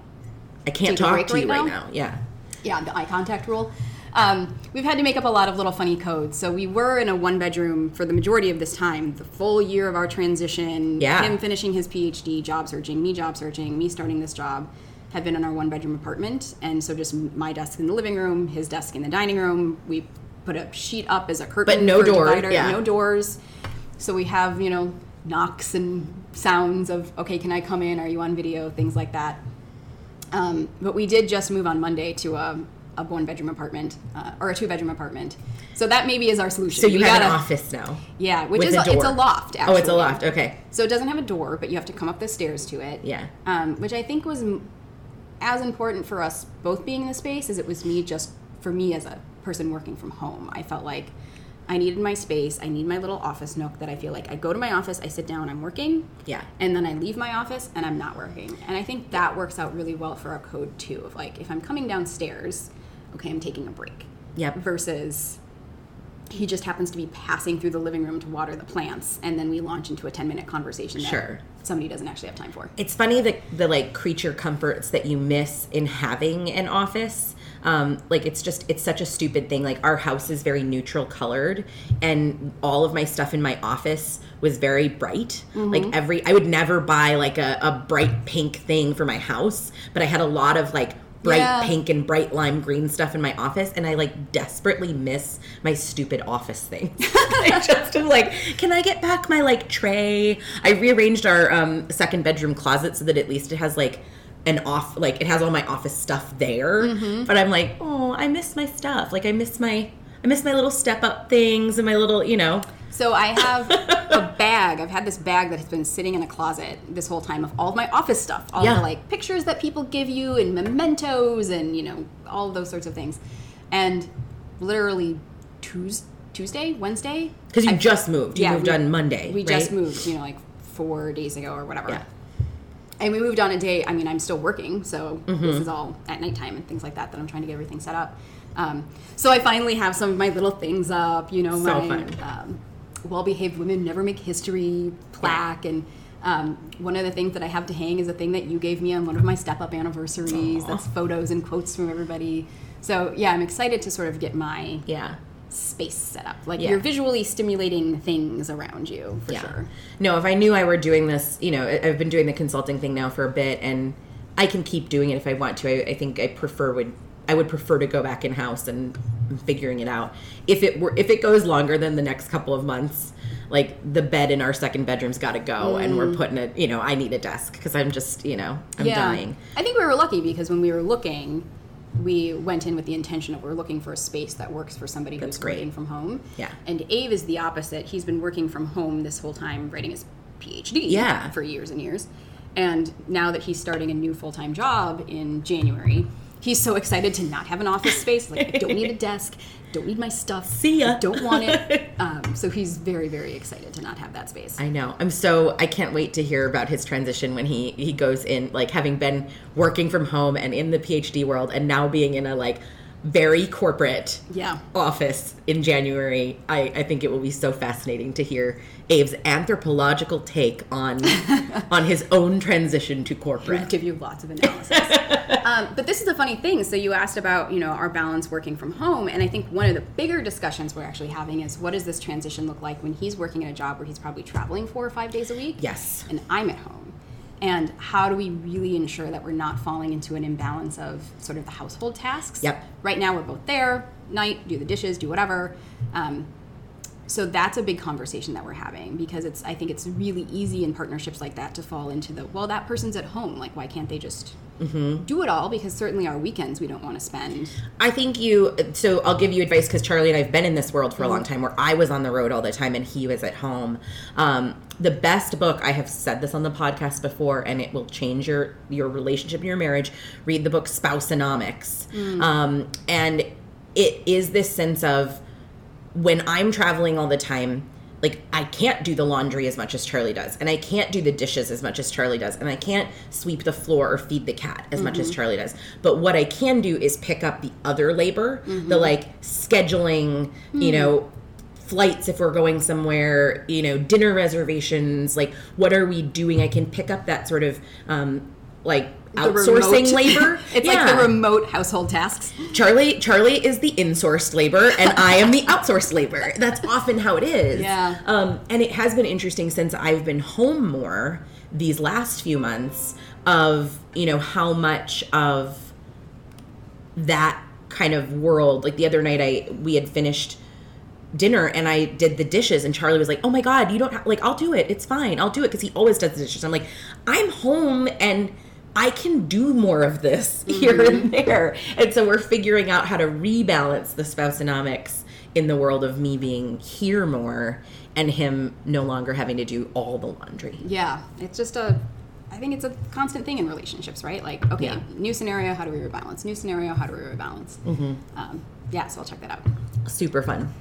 Speaker 2: I can't talk to you
Speaker 4: right
Speaker 2: right
Speaker 4: now?
Speaker 2: now. Yeah.
Speaker 4: Yeah, the eye contact rule. Um, we've had to make up a lot of little funny codes. So we were in a one bedroom for the majority of this time, the full year of our transition.
Speaker 2: Yeah.
Speaker 4: Him finishing his PhD, job searching, me job searching, me starting this job, have been in our one bedroom apartment. And so just my desk in the living room, his desk in the dining room. We put a sheet up as a curtain.
Speaker 2: But no door,
Speaker 4: divider,
Speaker 2: yeah.
Speaker 4: No doors. So we have, you know, knocks and sounds of, okay, can I come in? Are you on video? Things like that. Um, but we did just move on Monday to a, a one bedroom apartment uh, or a two bedroom apartment. So that maybe is our solution.
Speaker 2: So you
Speaker 4: We
Speaker 2: have an
Speaker 4: gotta-
Speaker 2: office now.
Speaker 4: Yeah, which is
Speaker 2: a
Speaker 4: it's a loft.
Speaker 2: Oh, it's a loft. Okay.
Speaker 4: So it doesn't have a door, but you have to come up the stairs to it.
Speaker 2: Yeah.
Speaker 4: Um, which I think was m- as important for us both being in the space as it was me just for me as a person working from home. I felt like I needed my space. I need my little office nook that I feel like I go to my office, I sit down, I'm working.
Speaker 2: Yeah.
Speaker 4: And then I leave my office and I'm not working. And I think that works out really well for our code too. Of like if I'm coming downstairs, okay, I'm taking a break.
Speaker 2: Yep.
Speaker 4: Versus he just happens to be passing through the living room to water the plants and then we launch into a 10 minute conversation that
Speaker 2: Sure.
Speaker 4: somebody doesn't actually have time for.
Speaker 2: It's funny the the like creature comforts that you miss in having an office. Um, like it's just it's such a stupid thing. Like our house is very neutral colored, and all of my stuff in my office was very bright. Like every I would never buy like a, a bright pink thing for my house, but I had a lot of like bright
Speaker 4: Yeah.
Speaker 2: pink and bright lime green stuff in my office, and I like desperately miss my stupid office things. (laughs) I just am like, can I get back my like tray? I rearranged our um, second bedroom closet so that at least it has like an off, like it has all my office stuff there.
Speaker 4: Mm-hmm.
Speaker 2: But I'm like, oh, I miss my stuff. Like I miss my, I miss my little step up things and my little, you know.
Speaker 4: So I have a bag. I've had this bag that has been sitting in a closet this whole time of all of my office stuff, all
Speaker 2: Yeah.
Speaker 4: the like pictures that people give you and mementos and you know all of those sorts of things. And literally Tues Tuesday, Wednesday,
Speaker 2: Because you
Speaker 4: I-
Speaker 2: just moved. You
Speaker 4: yeah,
Speaker 2: moved
Speaker 4: we-
Speaker 2: on Monday.
Speaker 4: We
Speaker 2: right?
Speaker 4: just moved, you know, like four days ago or whatever.
Speaker 2: Yeah.
Speaker 4: And we moved on a day. I mean, I'm still working, so
Speaker 2: Mm-hmm.
Speaker 4: this is all at nighttime and things like that. That I'm trying to get everything set up. Um, so I finally have some of my little things up. You know,
Speaker 2: So
Speaker 4: my
Speaker 2: fun.
Speaker 4: Um, well-behaved women never make history plaque, and um, one of the things that I have to hang is a thing that you gave me on one of my step-up anniversaries.
Speaker 2: Aw.
Speaker 4: That's photos and quotes from everybody. So yeah, I'm excited to sort of get my
Speaker 2: Yeah.
Speaker 4: space set up. Like
Speaker 2: Yeah.
Speaker 4: you're visually stimulating things around you for
Speaker 2: Yeah.
Speaker 4: sure.
Speaker 2: No, if I knew I were doing this, you know, I've been doing the consulting thing now for a bit, and I can keep doing it if I want to. I, I think I prefer would I would prefer to go back in house and figuring it out. If it were if it goes longer than the next couple of months, like the bed in our second bedroom's got to go, and we're mm. putting it. You know, I need a desk because I'm just you know I'm dying.
Speaker 4: I think we were lucky because when we were looking, we went in with the intention of we're looking for a space that works for somebody
Speaker 2: That's
Speaker 4: who's
Speaker 2: great.
Speaker 4: working from home.
Speaker 2: Yeah.
Speaker 4: And Abe is the opposite. He's been working from home this whole time, writing his PhD.
Speaker 2: Yeah.
Speaker 4: For years and years, and now that he's starting a new full time job in January. He's so excited to not have an office space. Like, I don't need a desk, don't need my stuff.
Speaker 2: See ya.
Speaker 4: I don't want it. (laughs) Um, so he's very, very excited to not have that space.
Speaker 2: I know. I'm so I can't wait to hear about his transition when he he goes in like having been working from home and in the PhD world and now being in a like very corporate
Speaker 4: Yeah.
Speaker 2: office in January. I I think it will be so fascinating to hear Abe's anthropological take on (laughs) on his own transition to corporate.
Speaker 4: give you lots of analysis. (laughs) um, but this is a funny thing. So you asked about you know our balance working from home, and I think one of the bigger discussions we're actually having is what does this transition look like when he's working in a job where he's probably traveling four or five days a week,
Speaker 2: Yes.
Speaker 4: and I'm at home, and how do we really ensure that we're not falling into an imbalance of sort of the household tasks?
Speaker 2: Yep.
Speaker 4: Right now we're both there, night, do the dishes, do whatever. Um, so that's a big conversation that we're having because it's i think it's really easy in partnerships like that to fall into the well that person's at home like why can't they just do it all because certainly our weekends we don't want to spend
Speaker 2: I think you. So I'll give you advice because Charlie and I've been in this world for a long time, where I was on the road all the time and he was at home. Um, the best book I have said this on the podcast before, and it will change your your relationship and your marriage. Read the book Spousonomics, mm. um, and it is this sense of when I'm traveling all the time, like I can't do the laundry as much as Charlie does, and I can't do the dishes as much as Charlie does, and I can't sweep the floor or feed the cat as much as mm-hmm. Charlie does. But what I can do is pick up the other labor, the mm-hmm. like scheduling, you mm. know, flights if we're going somewhere, you know, dinner reservations, like what are we doing? I can pick up that sort of um, like outsourcing (laughs) labor.
Speaker 4: it's like the remote household tasks.
Speaker 2: Charlie Charlie is the insourced labor and I am the outsourced labor. That's often how it is.
Speaker 4: Yeah.
Speaker 2: Um, and it has been interesting since I've been home more these last few months of, you know, how much of that kind of world. Like the other night I we had finished dinner and I did the dishes and Charlie was like, "Oh my god, you don't ha- like I'll do it. It's fine. I'll do it" cuz he always does the dishes. I'm like, "I'm home and I can do more of this (laughs) here and there." And so we're figuring out how to rebalance the spousonomics in the world of me being here more and him no longer having to do all the laundry.
Speaker 4: Yeah, it's just a. I think it's a constant thing in relationships, right? Like, okay,
Speaker 2: Yeah.
Speaker 4: new scenario, how do we rebalance? New scenario, how do we rebalance? Mm-hmm. Um, yeah, so I'll check that out.
Speaker 2: Super fun.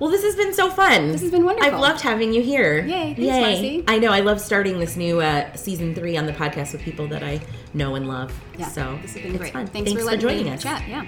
Speaker 2: Well, this has been so fun.
Speaker 4: This has been wonderful.
Speaker 2: I've loved having you here.
Speaker 4: Yay, thanks, Marcy.
Speaker 2: I know. I love starting this new uh, season three on the podcast with people that I know and love.
Speaker 4: Yeah,
Speaker 2: so
Speaker 4: this has been
Speaker 2: it's
Speaker 4: great.
Speaker 2: fun.
Speaker 4: Thanks,
Speaker 2: Thanks
Speaker 4: for letting
Speaker 2: joining us.
Speaker 4: chat. Yeah.